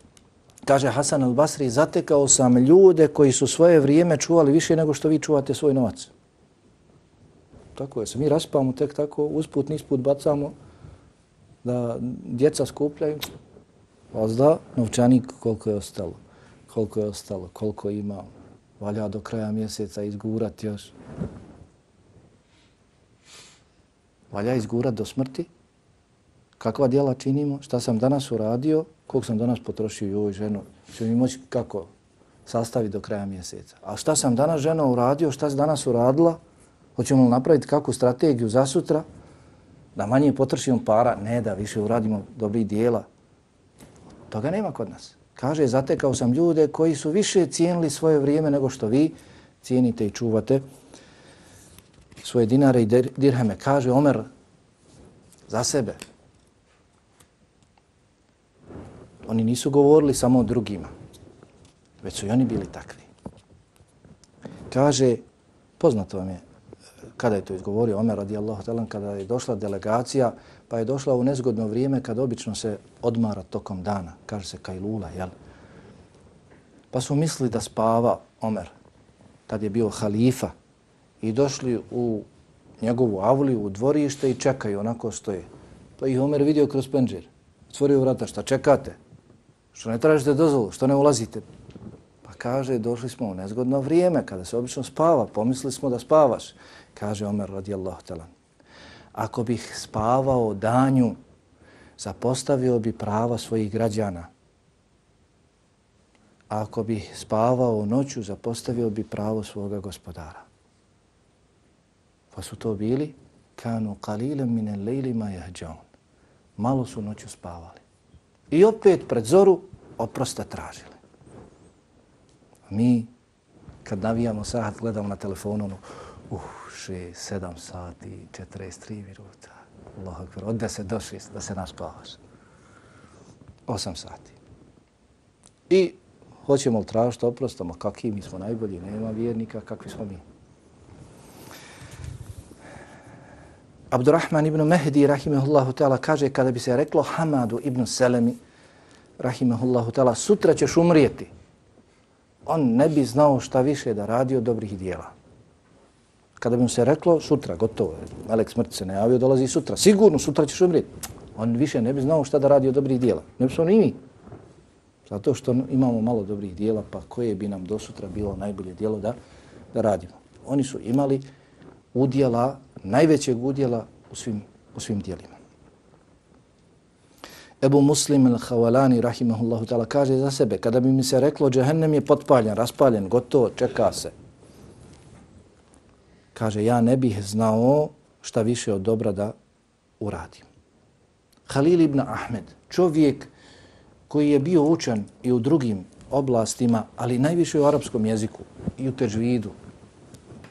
Kaže Hasan al-Basri, zatekao sam ljude koji su svoje vrijeme čuvali više nego što vi čuvate svoj novac. Tako je, se mi raspamo tek tako, usput, nisput bacamo da djeca skupljaju. Ozda, novčanik koliko je ostalo, koliko je ostalo, koliko ima, valja do kraja mjeseca izgurat još. Valja izgurat do smrti. Kakva djela činimo, šta sam danas uradio, koliko sam danas potrošio i ovoj ženu, će mi moći kako sastaviti do kraja mjeseca. A šta sam danas žena uradio, šta sam danas uradila, hoćemo li napraviti kakvu strategiju za sutra, da manje potrošimo para, ne da više uradimo dobri dijela. Toga nema kod nas. Kaže, zatekao sam ljude koji su više cijenili svoje vrijeme nego što vi cijenite i čuvate svoje dinare i dirheme. Kaže Omer za sebe, Oni nisu govorili samo o drugima, već su i oni bili takvi. Kaže, poznato vam je, kada je to izgovorio Omer radijallahu talan, kada je došla delegacija, pa je došla u nezgodno vrijeme kad obično se odmara tokom dana, kaže se Kajlula, jel? Pa su mislili da spava Omer, tad je bio halifa, i došli u njegovu avliju, u dvorište i čekaju, onako stoje. Pa ih Omer vidio kroz penđer. Otvorio vrata, šta čekate? Što ne tražite dozvolu? Što ne ulazite? Pa kaže, došli smo u nezgodno vrijeme, kada se obično spava, pomislili smo da spavaš. Kaže Omer radijallahu talan. Ako bih spavao danju, zapostavio bi prava svojih građana. A ako bih spavao noću, zapostavio bi pravo svoga gospodara. Pa su to bili kanu qalilem mine lejlima jahđaun. Malo su noću spavali. I opet pred zoru oprosta tražili. Mi, kad navijamo sat, gledamo na telefonu, ono, uh, še, sedam sati, 43 minuta, Allah akbar, od deset do šest, da se naspavaš. Osam sati. I hoćemo li tražiti oprosta, ma kakvi mi smo najbolji, nema vjernika, kakvi smo mi. Abdurrahman ibn Mehdi, rahimehullahu ta'ala, kaže kada bi se reklo Hamadu ibn Selemi, rahimehullahu ta'ala, sutra ćeš umrijeti, on ne bi znao šta više da radi od dobrih dijela. Kada bi mu se reklo, sutra, gotovo, Melek smrti se ne javio, dolazi sutra, sigurno sutra ćeš umrijeti. On više ne bi znao šta da radi od dobrih dijela. Ne bi smo ni mi. Zato što imamo malo dobrih dijela, pa koje bi nam do sutra bilo najbolje dijelo da, da radimo. Oni su imali udjela, najvećeg udjela u svim, u svim dijelima. Ebu Muslim al-Hawalani, rahimahullahu ta'ala, kaže za sebe, kada bi mi se reklo, džehennem je potpaljen, raspaljen, gotovo, čeka se. Kaže, ja ne bih znao šta više od dobra da uradim. Halil ibn Ahmed, čovjek koji je bio učen i u drugim oblastima, ali najviše u arapskom jeziku i u teđvidu,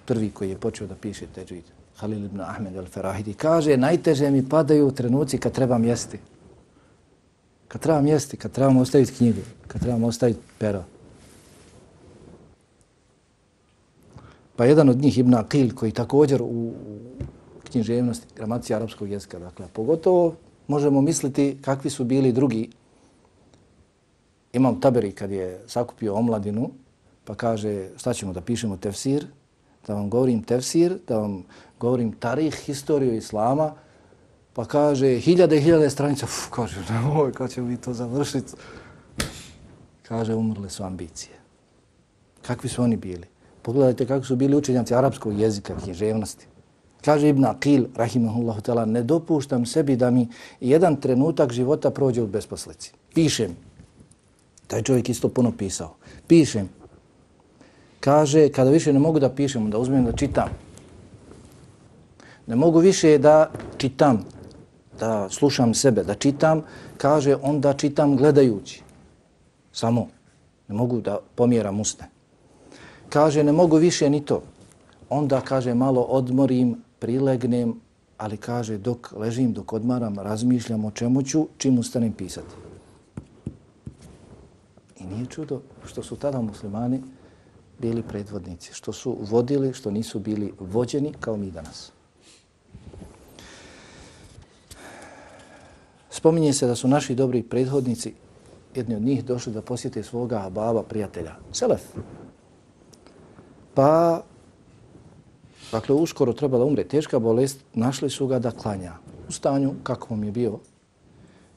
prvi koji je počeo da piše teđvid, Halil ibn Ahmed al-Farahidi, kaže, najteže mi padaju trenuci kad trebam jesti. Kad trebam jesti, kad trebamo ostaviti knjigu, kad trebamo ostaviti pero. Pa jedan od njih, Ibn Aqil, koji također u književnosti, gramatici arapskog jezika, dakle, pogotovo možemo misliti kakvi su bili drugi. Imam Taberi kad je sakupio omladinu, pa kaže šta ćemo da pišemo tefsir, da vam govorim tefsir, da vam govorim tarih, historiju islama, pa kaže hiljade i hiljade stranica, uf, kaže, nemoj, kad ćemo mi to završiti? Kaže, umrle su ambicije. Kakvi su oni bili? Pogledajte kako su bili učenjaci arapskog jezika, književnosti. Kaže Ibn Aqil, rahimahullahu ta'ala, ne dopuštam sebi da mi jedan trenutak života prođe u besposlici. Pišem. Taj čovjek isto puno pisao. Pišem. Kaže, kada više ne mogu da pišem, da uzmem da čitam. Ne mogu više da čitam, da slušam sebe, da čitam. Kaže, onda čitam gledajući. Samo. Ne mogu da pomjeram usne. Kaže, ne mogu više ni to. Onda, kaže, malo odmorim, prilegnem, ali kaže, dok ležim, dok odmaram, razmišljam o čemu ću, čim ustanem pisati. I nije čudo što su tada muslimani bili predvodnici, što su vodili, što nisu bili vođeni kao mi danas. Spominje se da su naši dobri prethodnici, jedni od njih, došli da posjete svoga baba, prijatelja, Selef. Pa, dakle, uskoro trebala umre teška bolest, našli su ga da klanja u stanju kakvom je bio.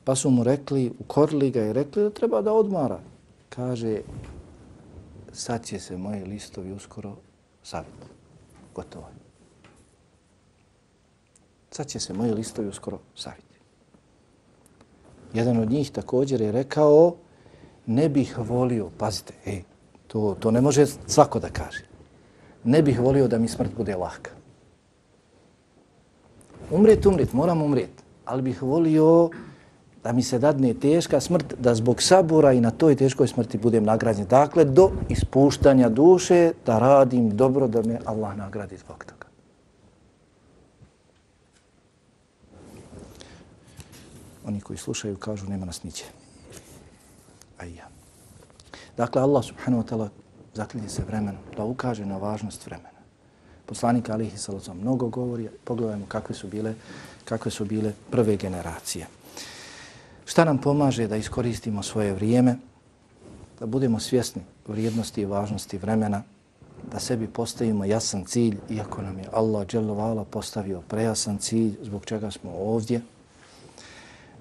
Pa su mu rekli, ukorili ga i rekli da treba da odmara. Kaže, sad će se moji listovi uskoro saviti. Gotovo je. Sad će se moji listovi uskoro saviti. Jedan od njih također je rekao, ne bih volio, pazite, ej, to, to ne može svako da kaže, ne bih volio da mi smrt bude lahka. Umret, umret, moram umret, ali bih volio da mi se dadne teška smrt, da zbog sabora i na toj teškoj smrti budem nagrađen. Dakle, do ispuštanja duše, da radim dobro, da me Allah nagradi zbog toga. oni koji slušaju kažu nema nas niće. A i ja. Dakle, Allah subhanahu wa ta'ala zaklinje se vremenom da ukaže na važnost vremena. Poslanik alihi salacom mnogo govori, pogledajmo kakve su bile, kakve su bile prve generacije. Šta nam pomaže da iskoristimo svoje vrijeme, da budemo svjesni vrijednosti i važnosti vremena, da sebi postavimo jasan cilj, iako nam je Allah postavio prejasan cilj zbog čega smo ovdje,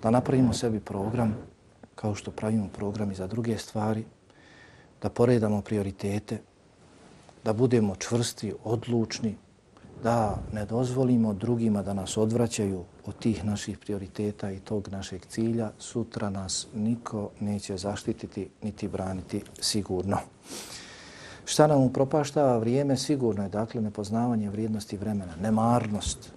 da napravimo sebi program kao što pravimo program i za druge stvari, da poredamo prioritete, da budemo čvrsti, odlučni, da ne dozvolimo drugima da nas odvraćaju od tih naših prioriteta i tog našeg cilja, sutra nas niko neće zaštititi niti braniti sigurno. Šta nam upropaštava vrijeme? Sigurno je dakle nepoznavanje vrijednosti vremena, nemarnost,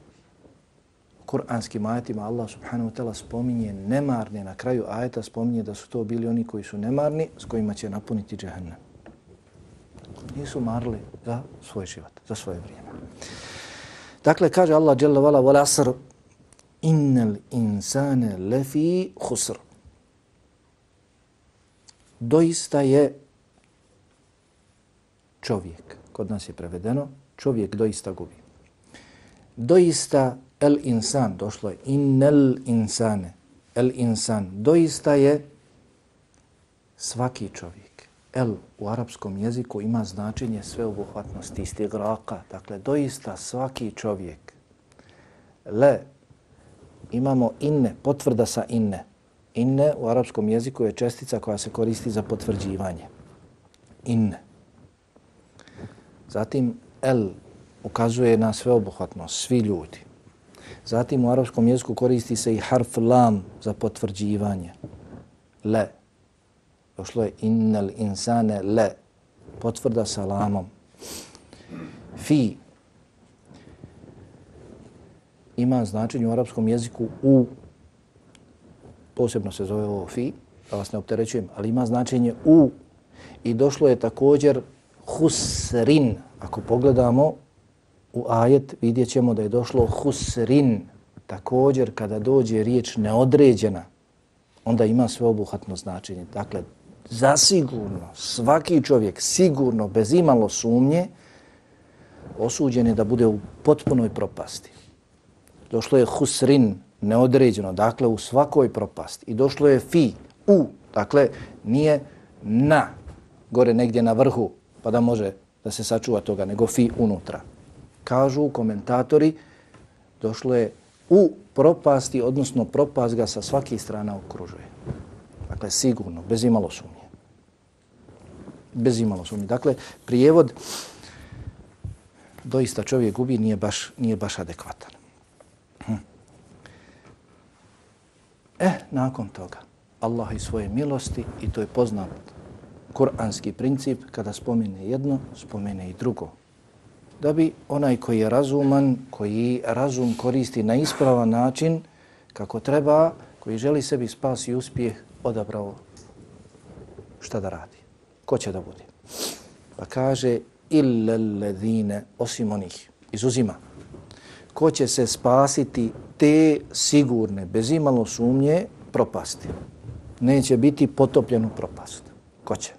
kuranskim ajetima Allah subhanahu wa ta'ala spominje nemarne, na kraju ajeta spominje da su to bili oni koji su nemarni s kojima će napuniti džehennem. Nisu marli za svoj život, za svoje vrijeme. Dakle, kaže Allah dželle vala wal asr innal insane lefi khusr. Doista je čovjek, kod nas je prevedeno, čovjek doista gubi. Doista el insan, došlo je innel insane, el insan, doista je svaki čovjek. El u arapskom jeziku ima značenje sveobuhvatnosti, istigraka, dakle doista svaki čovjek. Le, imamo inne, potvrda sa inne. Inne u arapskom jeziku je čestica koja se koristi za potvrđivanje. Inne. Zatim el ukazuje na sveobuhvatnost, svi ljudi. Zatim u arapskom jeziku koristi se i harf lam za potvrđivanje. Le. Došlo je innal insane le. Potvrda sa lamom. Fi. Ima značenje u arapskom jeziku u. Posebno se zove ovo fi, da vas ne opterećujem, ali ima značenje u. I došlo je također husrin. Ako pogledamo u ajet vidjet ćemo da je došlo husrin. Također kada dođe riječ neodređena, onda ima sveobuhatno značenje. Dakle, zasigurno svaki čovjek sigurno bez imalo sumnje osuđen je da bude u potpunoj propasti. Došlo je husrin, neodređeno, dakle u svakoj propasti. I došlo je fi, u, dakle nije na, gore negdje na vrhu, pa da može da se sačuva toga, nego fi unutra kažu komentatori, došlo je u propasti, odnosno propast ga sa svake strana okružuje. Dakle, sigurno, bez imalo sumnje. bez imalo sumnje. Dakle, prijevod doista čovjek gubi nije baš, nije baš adekvatan. Eh, nakon toga, Allah i svoje milosti, i to je poznat kuranski princip, kada spomene jedno, spomene i drugo. Da bi onaj koji je razuman, koji razum koristi na ispravan način, kako treba, koji želi sebi spas i uspjeh, odabrao šta da radi. Ko će da bude? Pa kaže, illa ledine, osim onih izuzima ko će se spasiti te sigurne bez imalo sumnje propasti. Neće biti potopljen u propast. Ko će?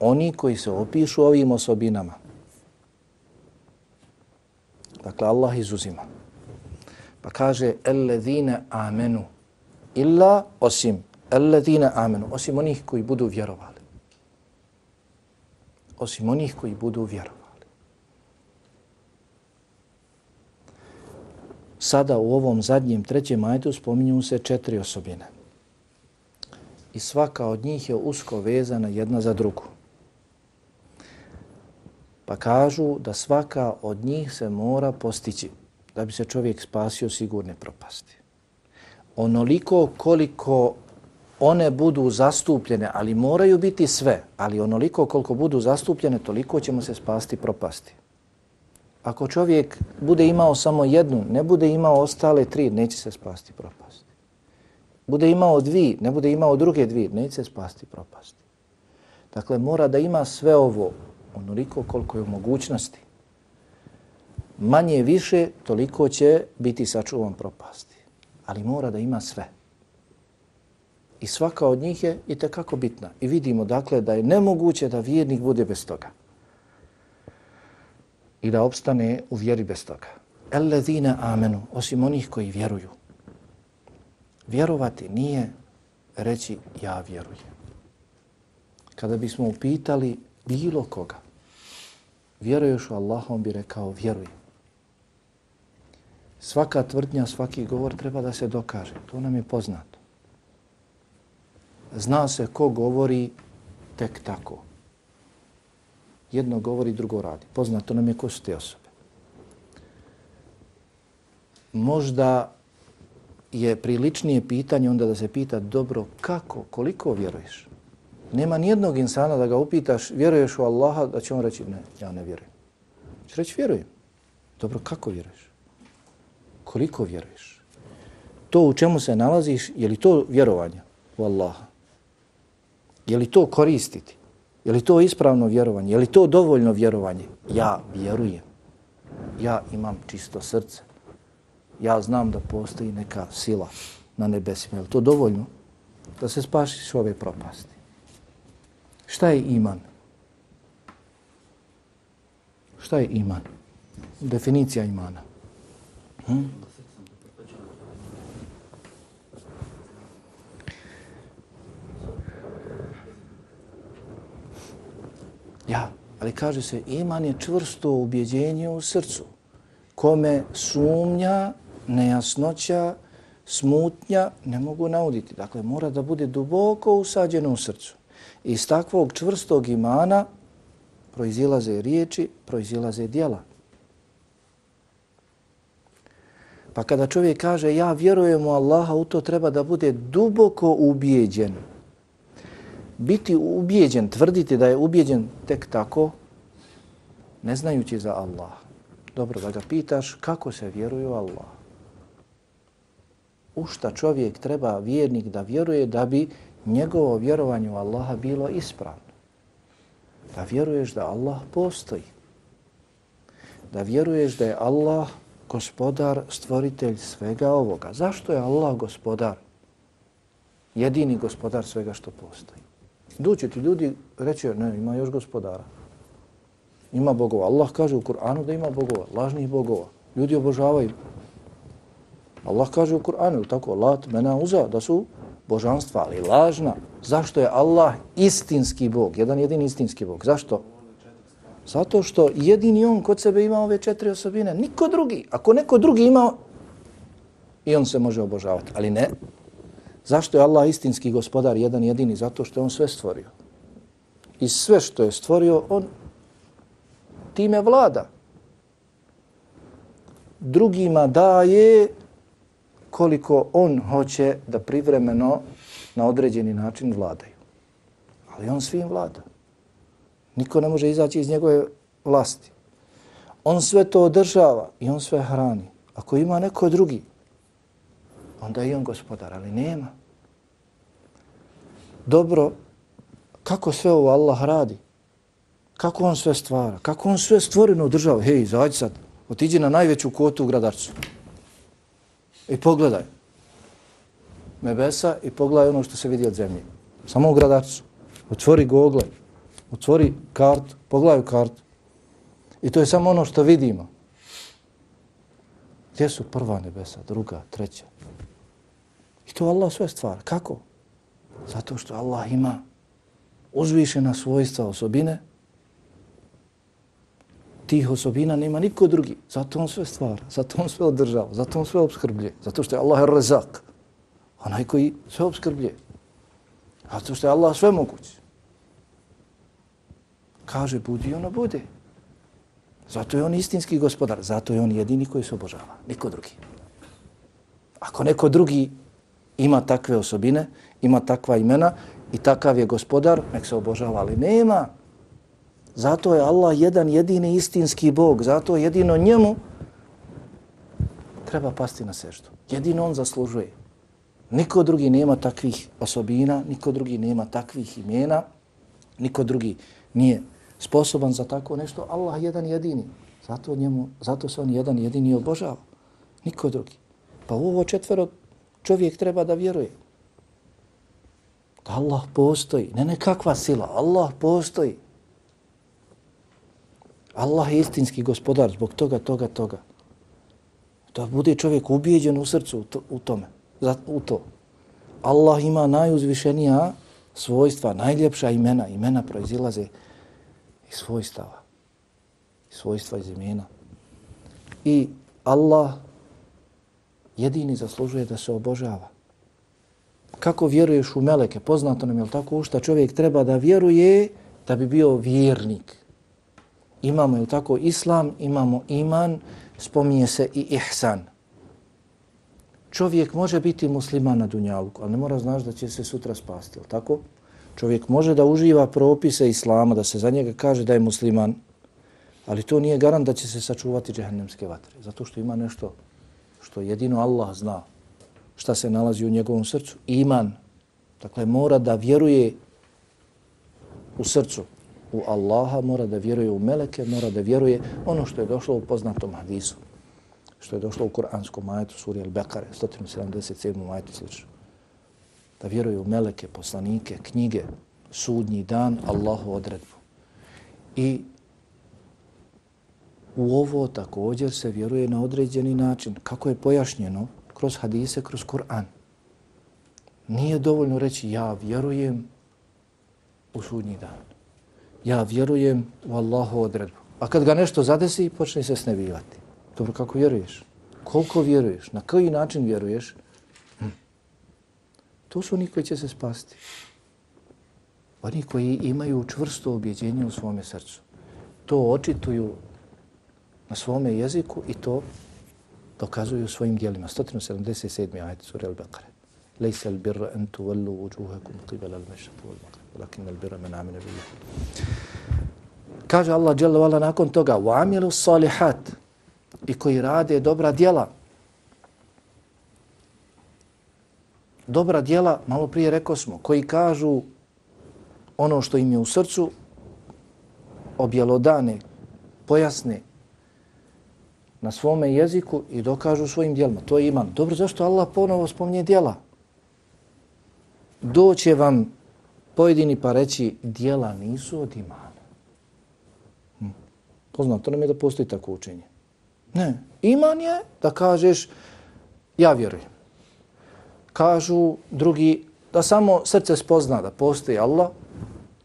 Oni koji se opišu ovim osobinama. Dakle Allah izuzima. Pa kaže alladhina amenu illa osim alladhina amenu osim onih koji budu vjerovali. Osim onih koji budu vjerovali. Sada u ovom zadnjem trećem ajtu spominju se četiri osobine. I svaka od njih je usko vezana jedna za drugu. Pa kažu da svaka od njih se mora postići da bi se čovjek spasio sigurne propasti. Onoliko koliko one budu zastupljene, ali moraju biti sve, ali onoliko koliko budu zastupljene, toliko ćemo se spasti propasti. Ako čovjek bude imao samo jednu, ne bude imao ostale tri, neće se spasti propasti. Bude imao dvi, ne bude imao druge dvi, neće se spasti propasti. Dakle, mora da ima sve ovo, onoliko koliko je u mogućnosti. Manje više, toliko će biti sačuvan propasti. Ali mora da ima sve. I svaka od njih je i tekako bitna. I vidimo dakle da je nemoguće da vjernik bude bez toga. I da opstane u vjeri bez toga. Ellezina amenu, osim onih koji vjeruju. Vjerovati nije reći ja vjerujem. Kada bismo upitali bilo koga, vjeruješ u Allaha, on bi rekao vjerujem. Svaka tvrdnja, svaki govor treba da se dokaže. To nam je poznato zna se ko govori tek tako. Jedno govori, drugo radi. Poznato nam je ko su te osobe. Možda je priličnije pitanje onda da se pita dobro kako, koliko vjeruješ? Nema nijednog insana da ga upitaš vjeruješ u Allaha da će on reći ne, ja ne vjerujem. Će reći vjerujem. Dobro, kako vjeruješ? Koliko vjeruješ? To u čemu se nalaziš, je li to vjerovanje u Allaha? Je li to koristiti? Je li to ispravno vjerovanje? Je li to dovoljno vjerovanje? Ja vjerujem. Ja imam čisto srce. Ja znam da postoji neka sila na nebesima. Je li to dovoljno da se spašiš ove propasti? Šta je iman? Šta je iman? Definicija imana. Hm? Ja, ali kaže se iman je čvrsto ubjeđenje u srcu. Kome sumnja, nejasnoća, smutnja ne mogu nauditi. Dakle, mora da bude duboko usađeno u srcu. Iz takvog čvrstog imana proizilaze riječi, proizilaze dijela. Pa kada čovjek kaže ja vjerujem u Allaha, u to treba da bude duboko ubijeđen biti ubijeđen, tvrditi da je ubijeđen tek tako, ne znajući za Allah. Dobro, da ga pitaš kako se vjeruje u Allah. U šta čovjek treba vjernik da vjeruje da bi njegovo vjerovanje u Allaha bilo ispravno. Da vjeruješ da Allah postoji. Da vjeruješ da je Allah gospodar, stvoritelj svega ovoga. Zašto je Allah gospodar? Jedini gospodar svega što postoji. Doći ti ljudi reći, ne, ima još gospodara. Ima bogova. Allah kaže u Kur'anu da ima bogova, lažnih bogova. Ljudi obožavaju. Allah kaže u Kur'anu, tako, lat, mena, uza, da su božanstva, ali lažna. Zašto je Allah istinski bog, jedan jedini istinski bog? Zašto? Zato što jedini on kod sebe ima ove četiri osobine, niko drugi. Ako neko drugi ima, i on se može obožavati, ali ne. Zašto je Allah istinski gospodar jedan jedini? Zato što je on sve stvorio. I sve što je stvorio, on time vlada. Drugima daje koliko on hoće da privremeno na određeni način vladaju. Ali on svim vlada. Niko ne može izaći iz njegove vlasti. On sve to održava i on sve hrani. Ako ima neko drugi, onda je on gospodar, ali nema. Dobro, kako sve ovo Allah radi? Kako on sve stvara? Kako on sve stvoreno održava? Hej, izađi sad, otiđi na najveću kotu u gradarcu. I pogledaj. Mebesa i pogledaj ono što se vidi od zemlje. Samo u gradarcu. Otvori Google, otvori kartu, pogledaj kartu. I to je samo ono što vidimo. Gdje su prva nebesa, druga, treća? I to Allah sve stvara. Kako? Zato što Allah ima uzvišena svojstva osobine. Tih osobina nema niko drugi. Zato on sve stvara, zato on sve održava, zato on sve obskrbljuje. Zato što je Allah rezak. Onaj koji sve obskrbljuje. Zato što je Allah sve moguć. Kaže budi, ono bude. Zato je on istinski gospodar. Zato je on jedini koji se obožava. Niko drugi. Ako neko drugi ima takve osobine, ima takva imena i takav je gospodar, nek se obožava, ali nema. Zato je Allah jedan jedini istinski Bog. Zato jedino njemu treba pasti na seždu. Jedino on zaslužuje. Niko drugi nema takvih osobina, niko drugi nema takvih imena, niko drugi nije sposoban za tako nešto. Allah jedan jedini. Zato, njemu, zato se on jedan jedini obožava. Niko drugi. Pa ovo četvero čovjek treba da vjeruje. Da Allah postoji. Ne nekakva sila. Allah postoji. Allah je istinski gospodar zbog toga, toga, toga. Da bude čovjek ubijeđen u srcu u, to, u tome. Za, u to. Allah ima najuzvišenija svojstva, najljepša imena. Imena proizilaze iz svojstava. Iz svojstva iz imena. I Allah jedini zaslužuje da se obožava. Kako vjeruješ u meleke? Poznato nam je tako u šta čovjek treba da vjeruje da bi bio vjernik. Imamo je tako islam, imamo iman, spominje se i ihsan. Čovjek može biti musliman na dunjalku, ali ne mora znaš da će se sutra spasti, je tako? Čovjek može da uživa propise islama, da se za njega kaže da je musliman, ali to nije garant da će se sačuvati džehennemske vatre, zato što ima nešto što jedino Allah zna šta se nalazi u njegovom srcu. Iman, dakle, mora da vjeruje u srcu u Allaha, mora da vjeruje u meleke, mora da vjeruje ono što je došlo u poznatom hadisu, što je došlo u Kur'anskom majetu, suri Al-Bekare, 177. majetu slično. Da vjeruje u meleke, poslanike, knjige, sudnji dan, Allahu odredbu. I u ovo također se vjeruje na određeni način. Kako je pojašnjeno? Kroz hadise, kroz Kur'an. Nije dovoljno reći ja vjerujem u sudnji dan. Ja vjerujem u Allahu odredbu. A kad ga nešto zadesi, počne se snebivati. Dobro, kako vjeruješ? Koliko vjeruješ? Na koji način vjeruješ? Hm. To su oni koji će se spasti. Oni koji imaju čvrsto objeđenje u svome srcu. To očituju na svome jeziku i to dokazuju svojim dijelima. 177. ajet sura Al-Baqara. Lejse al-birra an tuvallu wujuhakum qibala al-mešatu wal maghrib, Lakin al-birra man amila billah. Kaže Allah dželle vala nakon toga: "Wa amilu salihat" i koji rade dobra djela. Dobra djela, malo prije rekao smo, koji kažu ono što im je u srcu, objelodane, pojasne, na svome jeziku i dokažu svojim dijelima. To je iman. Dobro, zašto Allah ponovo spominje dijela? Doće vam pojedini pa reći dijela nisu od imana. Hm. Poznato nam je da postoji tako učenje. Ne. Iman je da kažeš ja vjerujem. Kažu drugi da samo srce spozna da postoji Allah,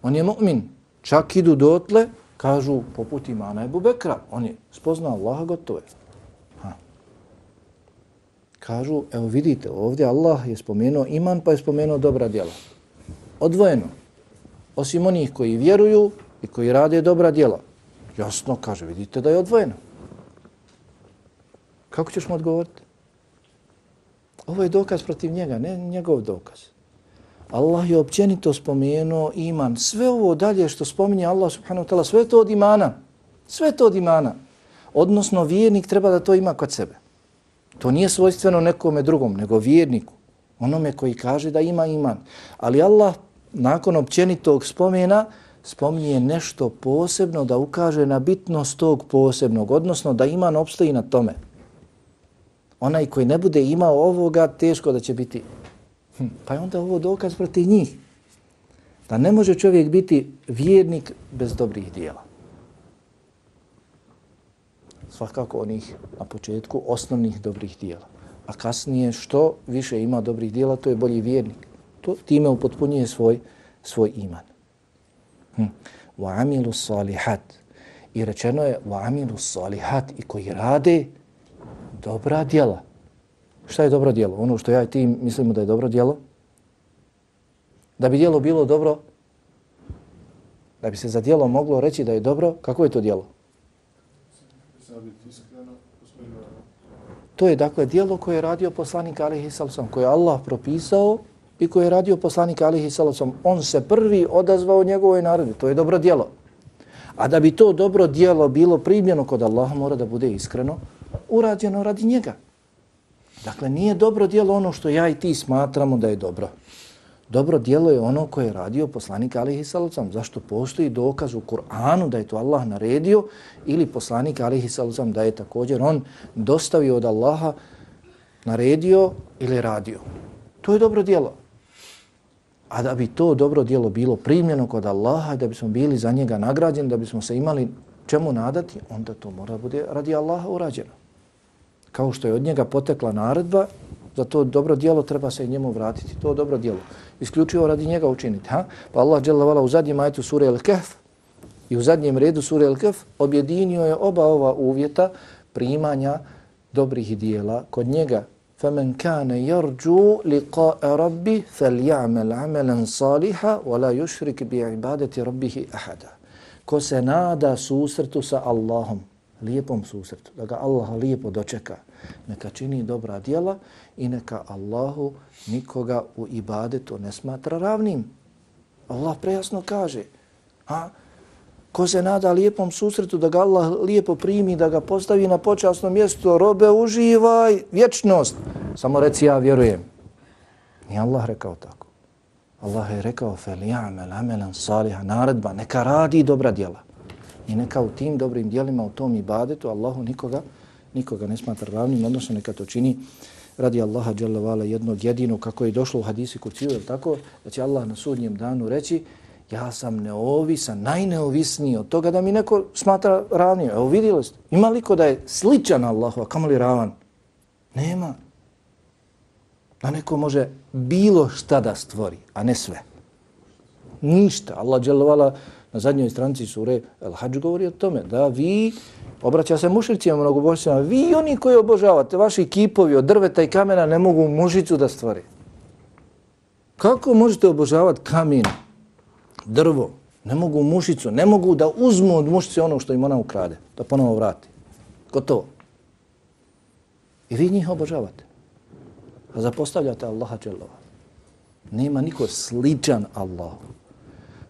on je mu'min. Čak idu dotle Kažu, poput imana Ebu Bekra, on je spoznao Allaha, gotovo je. Ha. Kažu, evo vidite, ovdje Allah je spomenuo iman pa je spomenuo dobra djela. Odvojeno. Osim onih koji vjeruju i koji rade dobra djela. Jasno, kaže, vidite da je odvojeno. Kako ćeš mu odgovoriti? Ovo je dokaz protiv njega, ne njegov dokaz. Allah je općenito spomenuo iman. Sve ovo dalje što spominje Allah subhanahu wa ta'ala, sve to od imana. Sve to od imana. Odnosno, vjernik treba da to ima kod sebe. To nije svojstveno nekome drugom, nego vjerniku. Onome koji kaže da ima iman. Ali Allah, nakon općenitog spomena, spominje nešto posebno da ukaže na bitnost tog posebnog, odnosno da iman opstoji na tome. Onaj koji ne bude imao ovoga, teško da će biti. Hm, pa je onda ovo dokaz protiv njih. Da ne može čovjek biti vjernik bez dobrih dijela. Svakako onih na početku osnovnih dobrih dijela. A kasnije što više ima dobrih dijela, to je bolji vjernik. To time upotpunjuje svoj, svoj iman. Hm. Wa amilu salihat. I rečeno je wa amilu salihat i koji rade dobra djela. Šta je dobro djelo? Ono što ja i ti mislimo da je dobro djelo? Da bi djelo bilo dobro, da bi se za djelo moglo reći da je dobro, kako je to djelo? To je dakle djelo koje je radio poslanik Alihi Salasom, koje je Allah propisao i koje je radio poslanik Alihi Salasom. On se prvi odazvao njegovoj narodi. To je dobro djelo. A da bi to dobro djelo bilo primljeno kod Allaha, mora da bude iskreno urađeno radi njega. Dakle, nije dobro djelo ono što ja i ti smatramo da je dobro. Dobro djelo je ono koje je radio poslanik alihi salacom. Zašto postoji dokaz u Kur'anu da je to Allah naredio ili poslanik alihi salacom da je također on dostavio od Allaha naredio ili radio. To je dobro djelo. A da bi to dobro djelo bilo primljeno kod Allaha, da bismo bili za njega nagrađeni, da bismo se imali čemu nadati, onda to mora bude radi Allaha urađeno kao što je od njega potekla naredba, za to dobro dijelo treba se i njemu vratiti. To dobro dijelo. Isključivo radi njega učiniti. Ha? Pa Allah dželle u zadnjem ajetu sure Al-Kahf i u zadnjem redu sure Al-Kahf objedinio je oba ova uvjeta primanja dobrih dijela kod njega. فَمَنْ كَانَ يَرْجُوا لِقَاءَ رَبِّ فَلْيَعْمَلْ عَمَلًا صَالِحًا وَلَا يُشْرِكْ بِعِبَادَةِ رَبِّهِ أَحَدًا Ko se nada susretu sa Allahom, lijepom susretu, da ga Allah lijepo dočeka, neka čini dobra djela i neka Allahu nikoga u ibadetu ne smatra ravnim. Allah prejasno kaže, a, ko se nada lijepom susretu da ga Allah lijepo primi, da ga postavi na počasno mjesto, robe uživaj, vječnost. Samo reci ja vjerujem. Nije Allah rekao tako. Allah je rekao, fel ja'mel amelan saliha, naredba, neka radi dobra djela. I neka u tim dobrim dijelima, u tom ibadetu, Allahu nikoga, nikoga ne smatra ravnim, odnosno neka to čini radi Allaha dželle vale jednog jedinog kako je došlo u hadisi kuciju, je tako? Da će Allah na sudnjem danu reći ja sam neovisan, najneovisniji od toga da mi neko smatra ravnim. Evo vidjeli ste, ima li ko da je sličan Allahu, a kamo li ravan? Nema. Da neko može bilo šta da stvori, a ne sve. Ništa. Allah dželle vala na zadnjoj stranici sure El Hadž govori o tome da vi, obraća se mušicima mnogobožstvima, vi oni koji obožavate, vaši kipovi od drveta i kamena ne mogu mušicu da stvori. Kako možete obožavati kamen, drvo, ne mogu mušicu, ne mogu da uzmu od mušice ono što im ona ukrade, da ponovo vrati. Gotovo. I vi njih obožavate. A zapostavljate Allaha Čelova. Nema niko sličan Allahu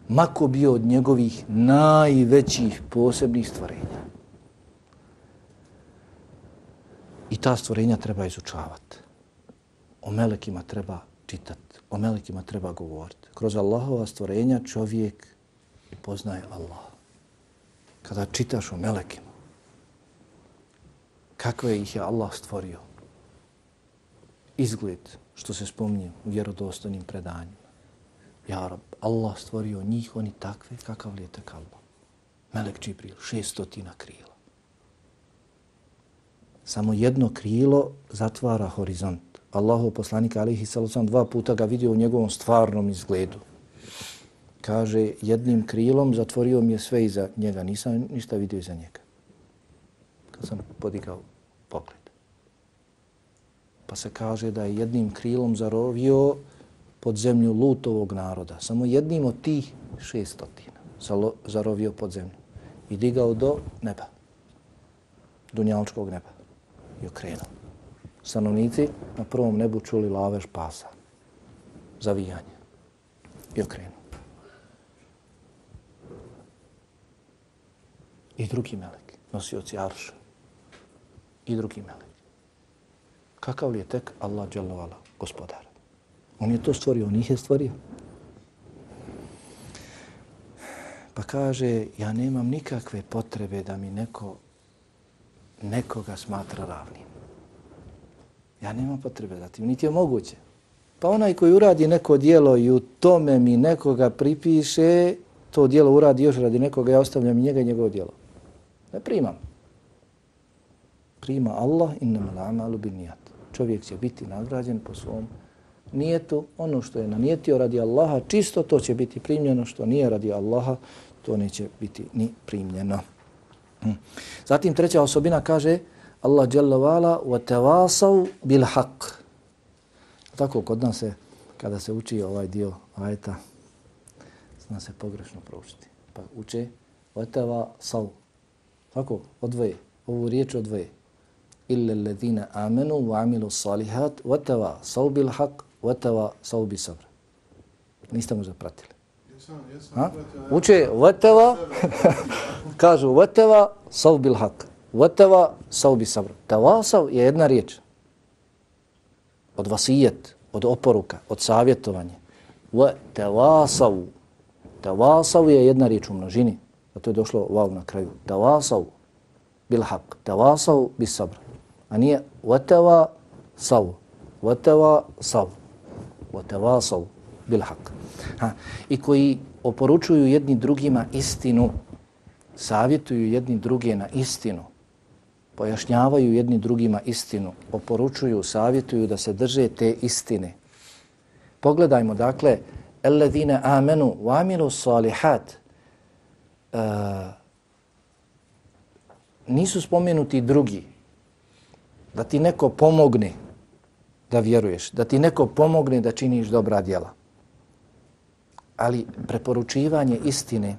mako bio od njegovih najvećih posebnih stvorenja. I ta stvorenja treba izučavati. O melekima treba čitati, o melekima treba govoriti. Kroz Allahova stvorenja čovjek poznaje Allah. Kada čitaš o melekima, kakve ih je Allah stvorio, izgled što se spominje u vjerodostojnim predanjima, Ja Rab, Allah stvorio njih, oni takve, kakav li je tak Allah. Melek Džibril, šestotina krila. Samo jedno krilo zatvara horizont. Allahu poslanik alihi sallam dva puta ga vidio u njegovom stvarnom izgledu. Kaže, jednim krilom zatvorio mi je sve iza njega, nisam ništa vidio iza njega. Kad sam podigao pogled. Pa se kaže da je jednim krilom zarovio pod zemlju lutovog naroda. Samo jednim od tih šestotina zarovio pod zemlju. I digao do neba. Dunjalčkog neba. I okrenuo. Stanovnici na prvom nebu čuli lavež pasa. Zavijanje. I okrenuo. I drugi melek, nosioci arša. I drugi melek. Kakav li je tek Allah dželovala, gospodar? On je to stvorio, on ih je stvorio. Pa kaže, ja nemam nikakve potrebe da mi neko nekoga smatra ravnim. Ja nema potrebe da tim, niti je moguće. Pa onaj koji uradi neko dijelo i u tome mi nekoga pripiše, to dijelo uradi još radi nekoga, ja ostavljam i njega i njegovo dijelo. Ne primam. Prima Allah innama l'amalu bin nijat. Čovjek će biti nagrađen po svom nijetu. Ono što je nanijetio radi Allaha, čisto to će biti primljeno. Što nije radi Allaha, to neće biti ni primljeno. Hmm. Zatim treća osobina kaže Allah jalla vala wa tawasaw bil haq. Tako kod nas se kada se uči ovaj dio ajeta zna se pogrešno proučiti. Pa uče wa tawasaw Tako, odvoje. Ovu riječ odvoje. Illa alladhina amanu wa amilu salihat wa tawa bil haq wa tawa sawbi sabr. Niste možda pratili. Ha? Uče vatava, kažu vatava savbil haq, vatava savbi sabr. Tavasav je jedna riječ. Od vasijet, od oporuka, od savjetovanja. Vatavasav. Tavasav je jedna riječ u množini. A to je došlo vav na kraju. Tawasav bil haq. Tawasav bis sabr. A nije watawa sav. Watawa sav. Watawasav bil haq. Ha. I koji oporučuju jedni drugima istinu, savjetuju jedni druge na istinu, pojašnjavaju jedni drugima istinu, oporučuju, savjetuju da se drže te istine. Pogledajmo, dakle, Alladine amenu wa amilu salihat, uh, e, nisu spomenuti drugi, da ti neko pomogne da vjeruješ, da ti neko pomogne da činiš dobra djela. Ali preporučivanje istine,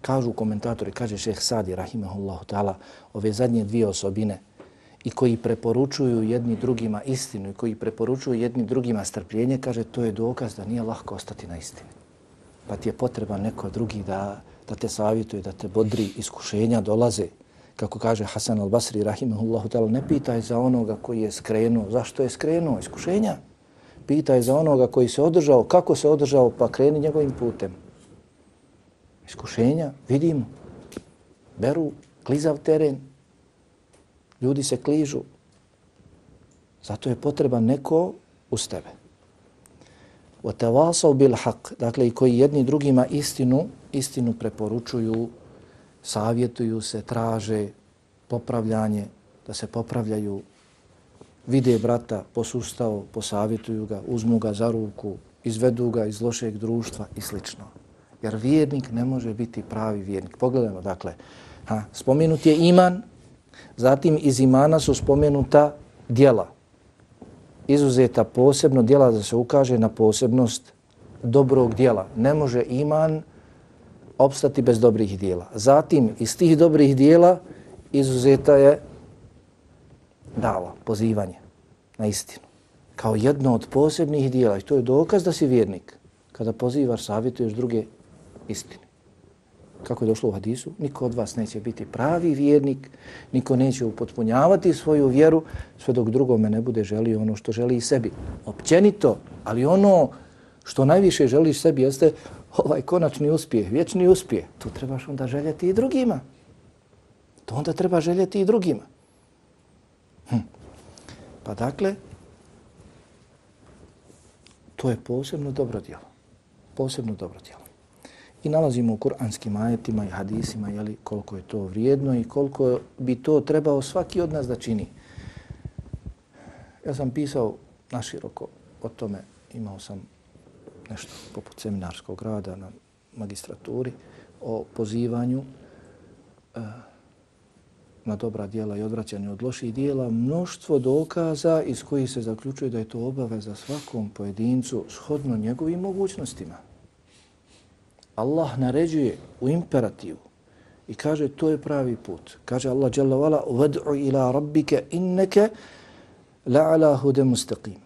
kažu komentatori, kaže šeh Sadi, rahimahullahu ta'ala, ove zadnje dvije osobine, i koji preporučuju jedni drugima istinu i koji preporučuju jedni drugima strpljenje, kaže, to je dokaz da nije lahko ostati na istini pa ti je potreba neko drugi da, da te savjetuje, da te bodri, iskušenja dolaze. Kako kaže Hasan al-Basri, rahimahullahu ta'ala, ne pitaj za onoga koji je skrenuo. Zašto je skrenuo? Iskušenja Pitaj za onoga koji se održao, kako se održao, pa kreni njegovim putem. Iskušenja, vidimo. Beru klizav teren, ljudi se kližu. Zato je potreba neko uz tebe. وَتَوَاسَوْ بِالْحَقِّ Dakle, i koji jedni drugima istinu, istinu preporučuju, savjetuju se, traže popravljanje, da se popravljaju, vide brata, posustao, posavjetuju ga, uzmu ga za ruku, izvedu ga iz lošeg društva i slično. Jer vjernik ne može biti pravi vjernik. Pogledajmo, dakle, ha, spomenut je iman, zatim iz imana su spomenuta dijela, izuzeta posebno dijela da se ukaže na posebnost dobrog dijela. Ne može iman opstati bez dobrih dijela. Zatim, iz tih dobrih dijela izuzeta je dava, pozivanje na istinu. Kao jedno od posebnih dijela. I to je dokaz da si vjernik. Kada pozivaš, savjetuješ druge istine kako je došlo u hadisu, niko od vas neće biti pravi vjernik, niko neće upotpunjavati svoju vjeru, sve dok drugome ne bude želio ono što želi i sebi. Općenito, ali ono što najviše želiš sebi jeste ovaj konačni uspjeh, vječni uspjeh. To trebaš onda željeti i drugima. To onda treba željeti i drugima. Hm. Pa dakle, to je posebno dobro djelo. Posebno dobro djelo. I nalazimo u kuranskim ajetima i hadisima jeli, koliko je to vrijedno i koliko bi to trebao svaki od nas da čini. Ja sam pisao naširoko o tome, imao sam nešto poput seminarskog rada na magistraturi o pozivanju uh, na dobra dijela i odvraćanje od loših dijela, mnoštvo dokaza iz kojih se zaključuje da je to obaveza svakom pojedincu shodno njegovim mogućnostima. Allah naređuje u imperativu i kaže to je pravi put. Kaže Allah dželle vala vad'u ila rabbika innaka la'ala hudan mustaqim.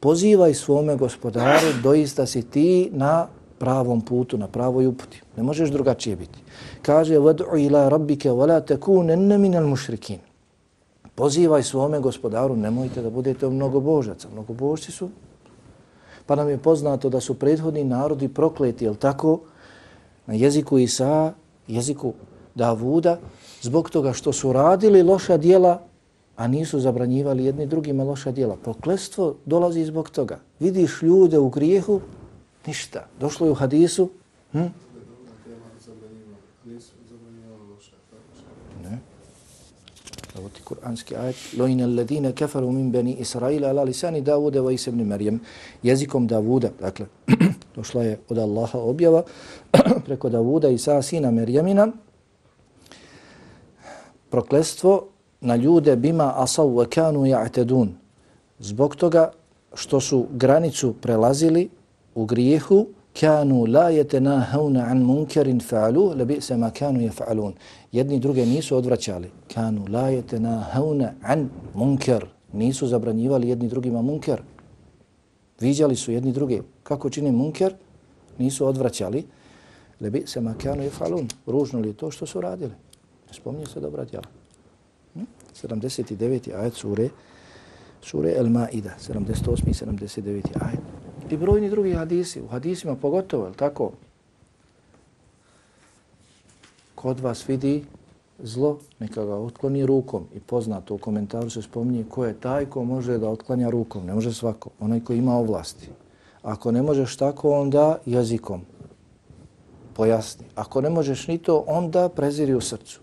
Pozivaj svome gospodaru, doista si ti na pravom putu, na pravoj uputi. Ne možeš drugačije biti. Kaže vad'u ila rabbike wala takunanna minal mušrikin. Pozivaj svome gospodaru, nemojte da budete mnogo božaca. Mnogo božci su. Pa nam je poznato da su prethodni narodi prokleti, jel tako, na jeziku Isa, jeziku Davuda, zbog toga što su radili loša dijela, a nisu zabranjivali jedni drugima loša dijela. Prokletstvo dolazi zbog toga. Vidiš ljude u grijehu, ništa. Došlo je u hadisu, hm? Evo ti kuranski ajet. Lojna alladine kafaru min bani Israila ala lisani Davude wa Isa ibn Marijem. Jezikom Davuda, dakle, došla je od Allaha objava preko Davuda i sa sina Merjemina. Proklestvo na ljude bima asav wa kanu ja'tedun. Zbog toga što su granicu prelazili u grijehu, kanu la yatanahawna an munkarin fa'alu la bi'sa ma kanu yaf'alun. Jedni druge nisu odvraćali. Kanu la yatanahawna an munkar. Nisu zabranjivali jedni drugima munkar. Viđali su jedni druge. Kako čini munkar? Nisu odvraćali. La bi'sa ma kanu yaf'alun. Ružno li to što su radili? Ne spominje se dobra djela. Hm? 79. Ajet sure sure El-Maida. 78. i 79. ajet i brojni drugi hadisi, u hadisima pogotovo, je tako? Kod vas vidi zlo, neka ga otkloni rukom. I poznato u komentaru se spominje ko je taj ko može da otklanja rukom. Ne može svako, onaj ko ima ovlasti. Ako ne možeš tako, onda jezikom. Pojasni. Ako ne možeš ni to, onda preziri u srcu.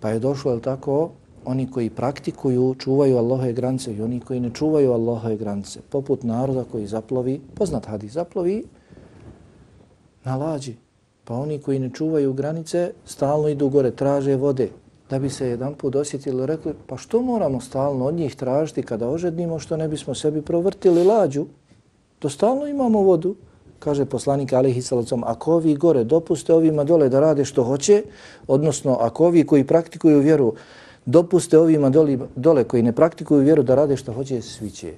Pa je došlo, je tako, oni koji praktikuju, čuvaju Allahove granice i oni koji ne čuvaju Allahove granice, poput naroda koji zaplovi, poznat hadis, zaplovi na lađi. Pa oni koji ne čuvaju granice, stalno idu gore, traže vode, da bi se jedan put osjetili, rekli, pa što moramo stalno od njih tražiti kada ožednimo, što ne bismo sebi provrtili lađu? To stalno imamo vodu, kaže poslanik Alihi Salacom, ako ovi gore dopuste ovima dole da rade što hoće, odnosno ako ovi koji praktikuju vjeru dopuste ovima doli, dole koji ne praktikuju vjeru da rade što hoće, svi će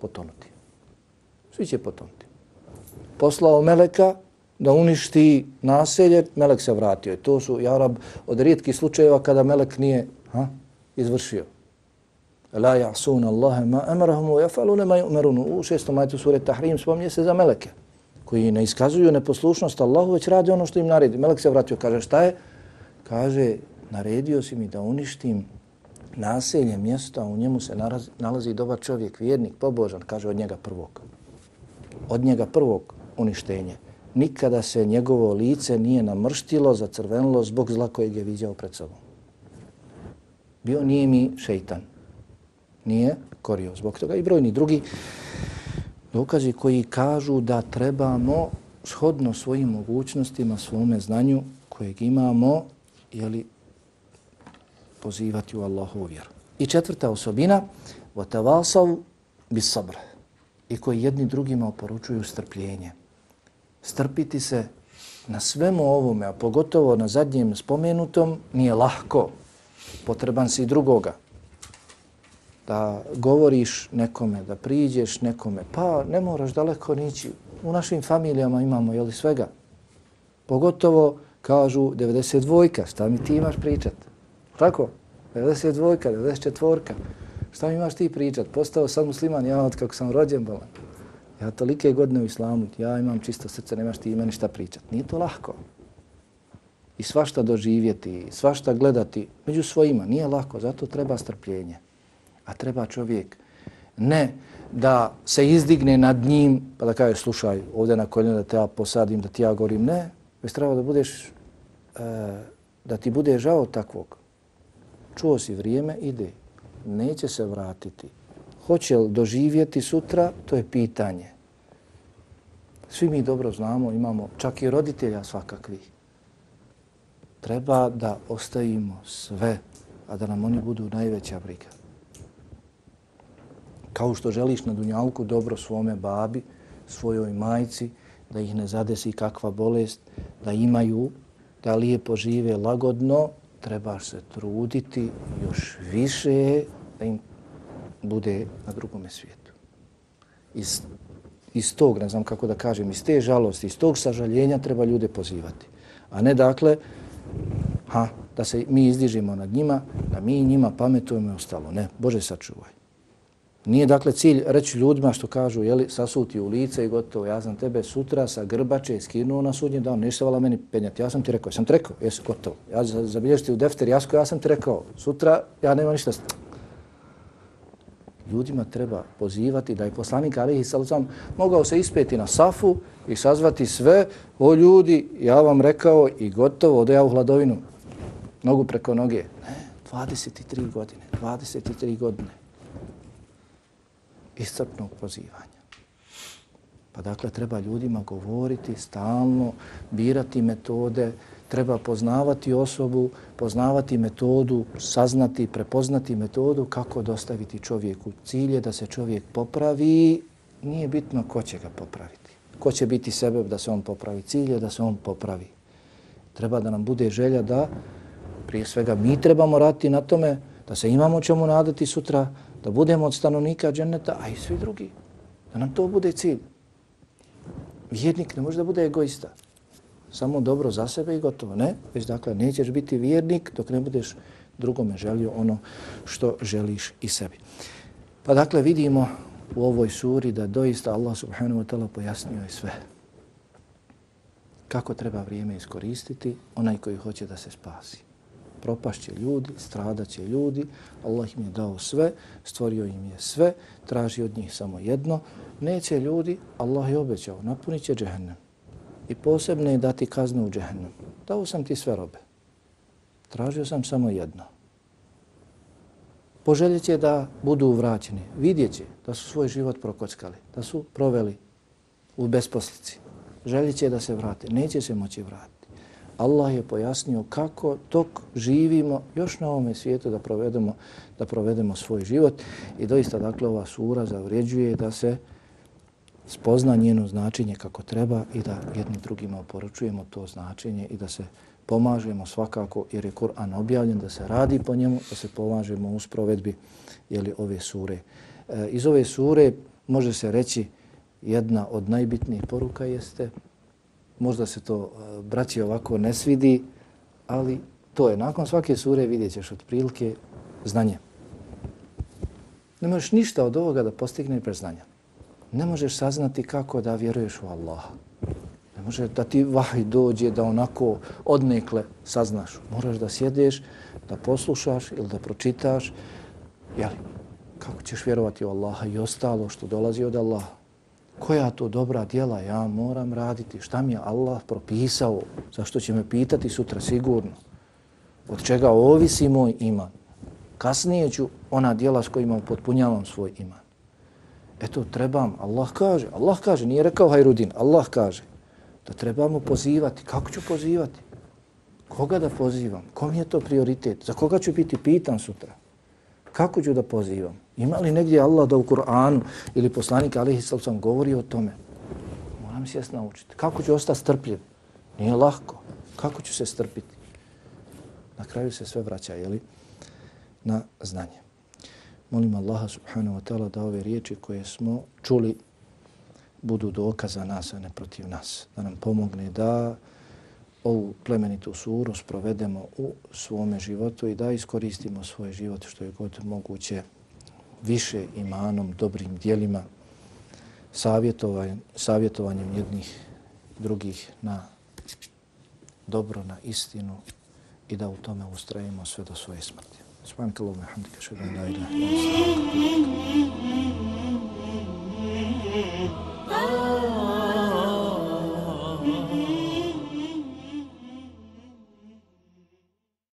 potonuti. Svi će potonuti. Poslao Meleka da uništi naselje, Melek se vratio. I to su, Jarab, od rijetkih slučajeva kada Melek nije ha, izvršio. La ja'sun Allahe ma emarahum wa jafalu nema umerunu. U šestom majtu sure Tahrim spomnije se za Meleke koji ne iskazuju neposlušnost Allahu, već radi ono što im naredi. Melek se vratio, kaže šta je? Kaže, naredio si mi da uništim naselje, mjesto, a u njemu se nalazi, nalazi dobar čovjek, vjernik, pobožan, kaže od njega prvog. Od njega prvog uništenje. Nikada se njegovo lice nije namrštilo, zacrvenilo zbog zla kojeg je viđao pred sobom. Bio nije mi šeitan. Nije korio. Zbog toga i brojni drugi dokazi koji kažu da trebamo shodno svojim mogućnostima, svome znanju kojeg imamo, jeli, pozivati u Allahu vjeru. I četvrta osobina, وَتَوَاسَوْ بِسَبْرِ i koji jedni drugima oporučuju strpljenje. Strpiti se na svemu ovome, a pogotovo na zadnjem spomenutom, nije lahko. Potreban si drugoga. Da govoriš nekome, da priđeš nekome, pa ne moraš daleko nići. U našim familijama imamo jeli svega. Pogotovo kažu 92-ka, šta mi ti imaš pričati? Tako? 92-ka, 94-ka. Šta mi imaš ti pričat? Postao sam musliman, ja od kako sam rođen bolan. Ja tolike godine u islamu, ja imam čisto srce, nemaš ti meni šta pričat. Nije to lahko. I svašta doživjeti, svašta gledati među svojima, nije lako, zato treba strpljenje. A treba čovjek ne da se izdigne nad njim, pa da kaže, slušaj, ovdje na koljenu da te ja posadim, da ti ja govorim, ne, već treba da budeš, e, da ti bude žao takvog čuo si vrijeme, ide. Neće se vratiti. Hoće li doživjeti sutra, to je pitanje. Svi mi dobro znamo, imamo čak i roditelja svakakvih. treba da ostavimo sve, a da nam oni budu najveća briga. Kao što želiš na Dunjalku dobro svome babi, svojoj majci, da ih ne zadesi kakva bolest, da imaju, da lijepo žive lagodno, trebaš se truditi još više da im bude na drugome svijetu. Iz, iz tog, ne znam kako da kažem, iz te žalosti, iz tog sažaljenja treba ljude pozivati. A ne dakle, ha, da se mi izdižimo nad njima, da mi njima pametujemo i ostalo. Ne, Bože sačuvaj. Nije dakle cilj reći ljudima što kažu, jeli, sasuti u lice i gotovo, ja sam tebe sutra sa grbače skinuo na sudnji dan, ništa vala meni penjati, ja sam ti rekao, ja sam ti rekao, jesi gotovo. Ja zabilježiti u defter jasko, ja sam ti rekao, sutra ja nema ništa. Ljudima treba pozivati da je poslanik Alihi Salucam mogao se ispeti na safu i sazvati sve, o ljudi, ja vam rekao i gotovo, ode ja u hladovinu, nogu preko noge. Ne, 23 godine, 23 godine iscrpnog pozivanja. Pa dakle, treba ljudima govoriti stalno, birati metode, treba poznavati osobu, poznavati metodu, saznati, prepoznati metodu kako dostaviti čovjeku cilje, da se čovjek popravi, nije bitno ko će ga popraviti. Ko će biti sebe da se on popravi cilje, da se on popravi. Treba da nam bude želja da, prije svega, mi trebamo raditi na tome, da se imamo čemu nadati sutra, da budemo od stanovnika dženeta, a i svi drugi. Da nam to bude cilj. Vjernik ne može da bude egoista. Samo dobro za sebe i gotovo. Ne, već dakle nećeš biti vjernik dok ne budeš drugome želio ono što želiš i sebi. Pa dakle vidimo u ovoj suri da doista Allah subhanahu wa ta'ala pojasnio je sve. Kako treba vrijeme iskoristiti onaj koji hoće da se spasi propašće ljudi, stradaće ljudi. Allah im je dao sve, stvorio im je sve, traži od njih samo jedno. Neće ljudi, Allah je obećao, napunit će džehennem. I posebno je dati kaznu u džehennem. Dao sam ti sve robe. Tražio sam samo jedno. Poželjet će da budu vraćeni. Vidjet će da su svoj život prokockali, da su proveli u besposlici. Željet će da se vrate. Neće se moći vratiti. Allah je pojasnio kako tok živimo još na ovome svijetu da provedemo, da provedemo svoj život. I doista, dakle, ova sura zavrijeđuje da se spozna njeno značenje kako treba i da jedni drugima oporučujemo to značenje i da se pomažemo svakako, jer je Kur'an objavljen, da se radi po njemu, da se pomažemo u sprovedbi jeli, ove sure. E, iz ove sure može se reći jedna od najbitnijih poruka jeste možda se to e, braći ovako ne svidi, ali to je. Nakon svake sure vidjet ćeš otprilike znanje. Ne možeš ništa od ovoga da postigne bez znanja. Ne možeš saznati kako da vjeruješ u Allaha. Ne može da ti vahaj dođe da onako odnekle saznaš. Moraš da sjedeš, da poslušaš ili da pročitaš. Jeli, kako ćeš vjerovati u Allaha i ostalo što dolazi od Allaha? Koja to dobra djela ja moram raditi, šta mi je Allah propisao, zašto će me pitati sutra sigurno, od čega ovisi moj iman. Kasnije ću ona djela s kojima potpunjavam svoj iman. Eto, trebam, Allah kaže, Allah kaže, nije rekao Hajrudin, Allah kaže da trebamo pozivati. Kako ću pozivati? Koga da pozivam? Kom je to prioritet? Za koga ću biti pitan sutra? Kako ću da pozivam? Ima li negdje Allah da u Kur'anu ili poslanik Alihi Sallam govori o tome? Moram se jas naučiti. Kako ću ostati strpljiv? Nije lahko. Kako ću se strpiti? Na kraju se sve vraća, jeli? Na znanje. Molim Allaha subhanahu wa ta'ala da ove riječi koje smo čuli budu dokaza nas, a ne protiv nas. Da nam pomogne da ovu plemenitu suru sprovedemo u svome životu i da iskoristimo svoj život što je god moguće više imanom, dobrim dijelima, savjetovanjem, savjetovanjem jednih drugih na dobro, na istinu i da u tome ustrajimo sve do svoje smrti. Svanka lovna, hamdika, šedan, dajda. Svanka lovna,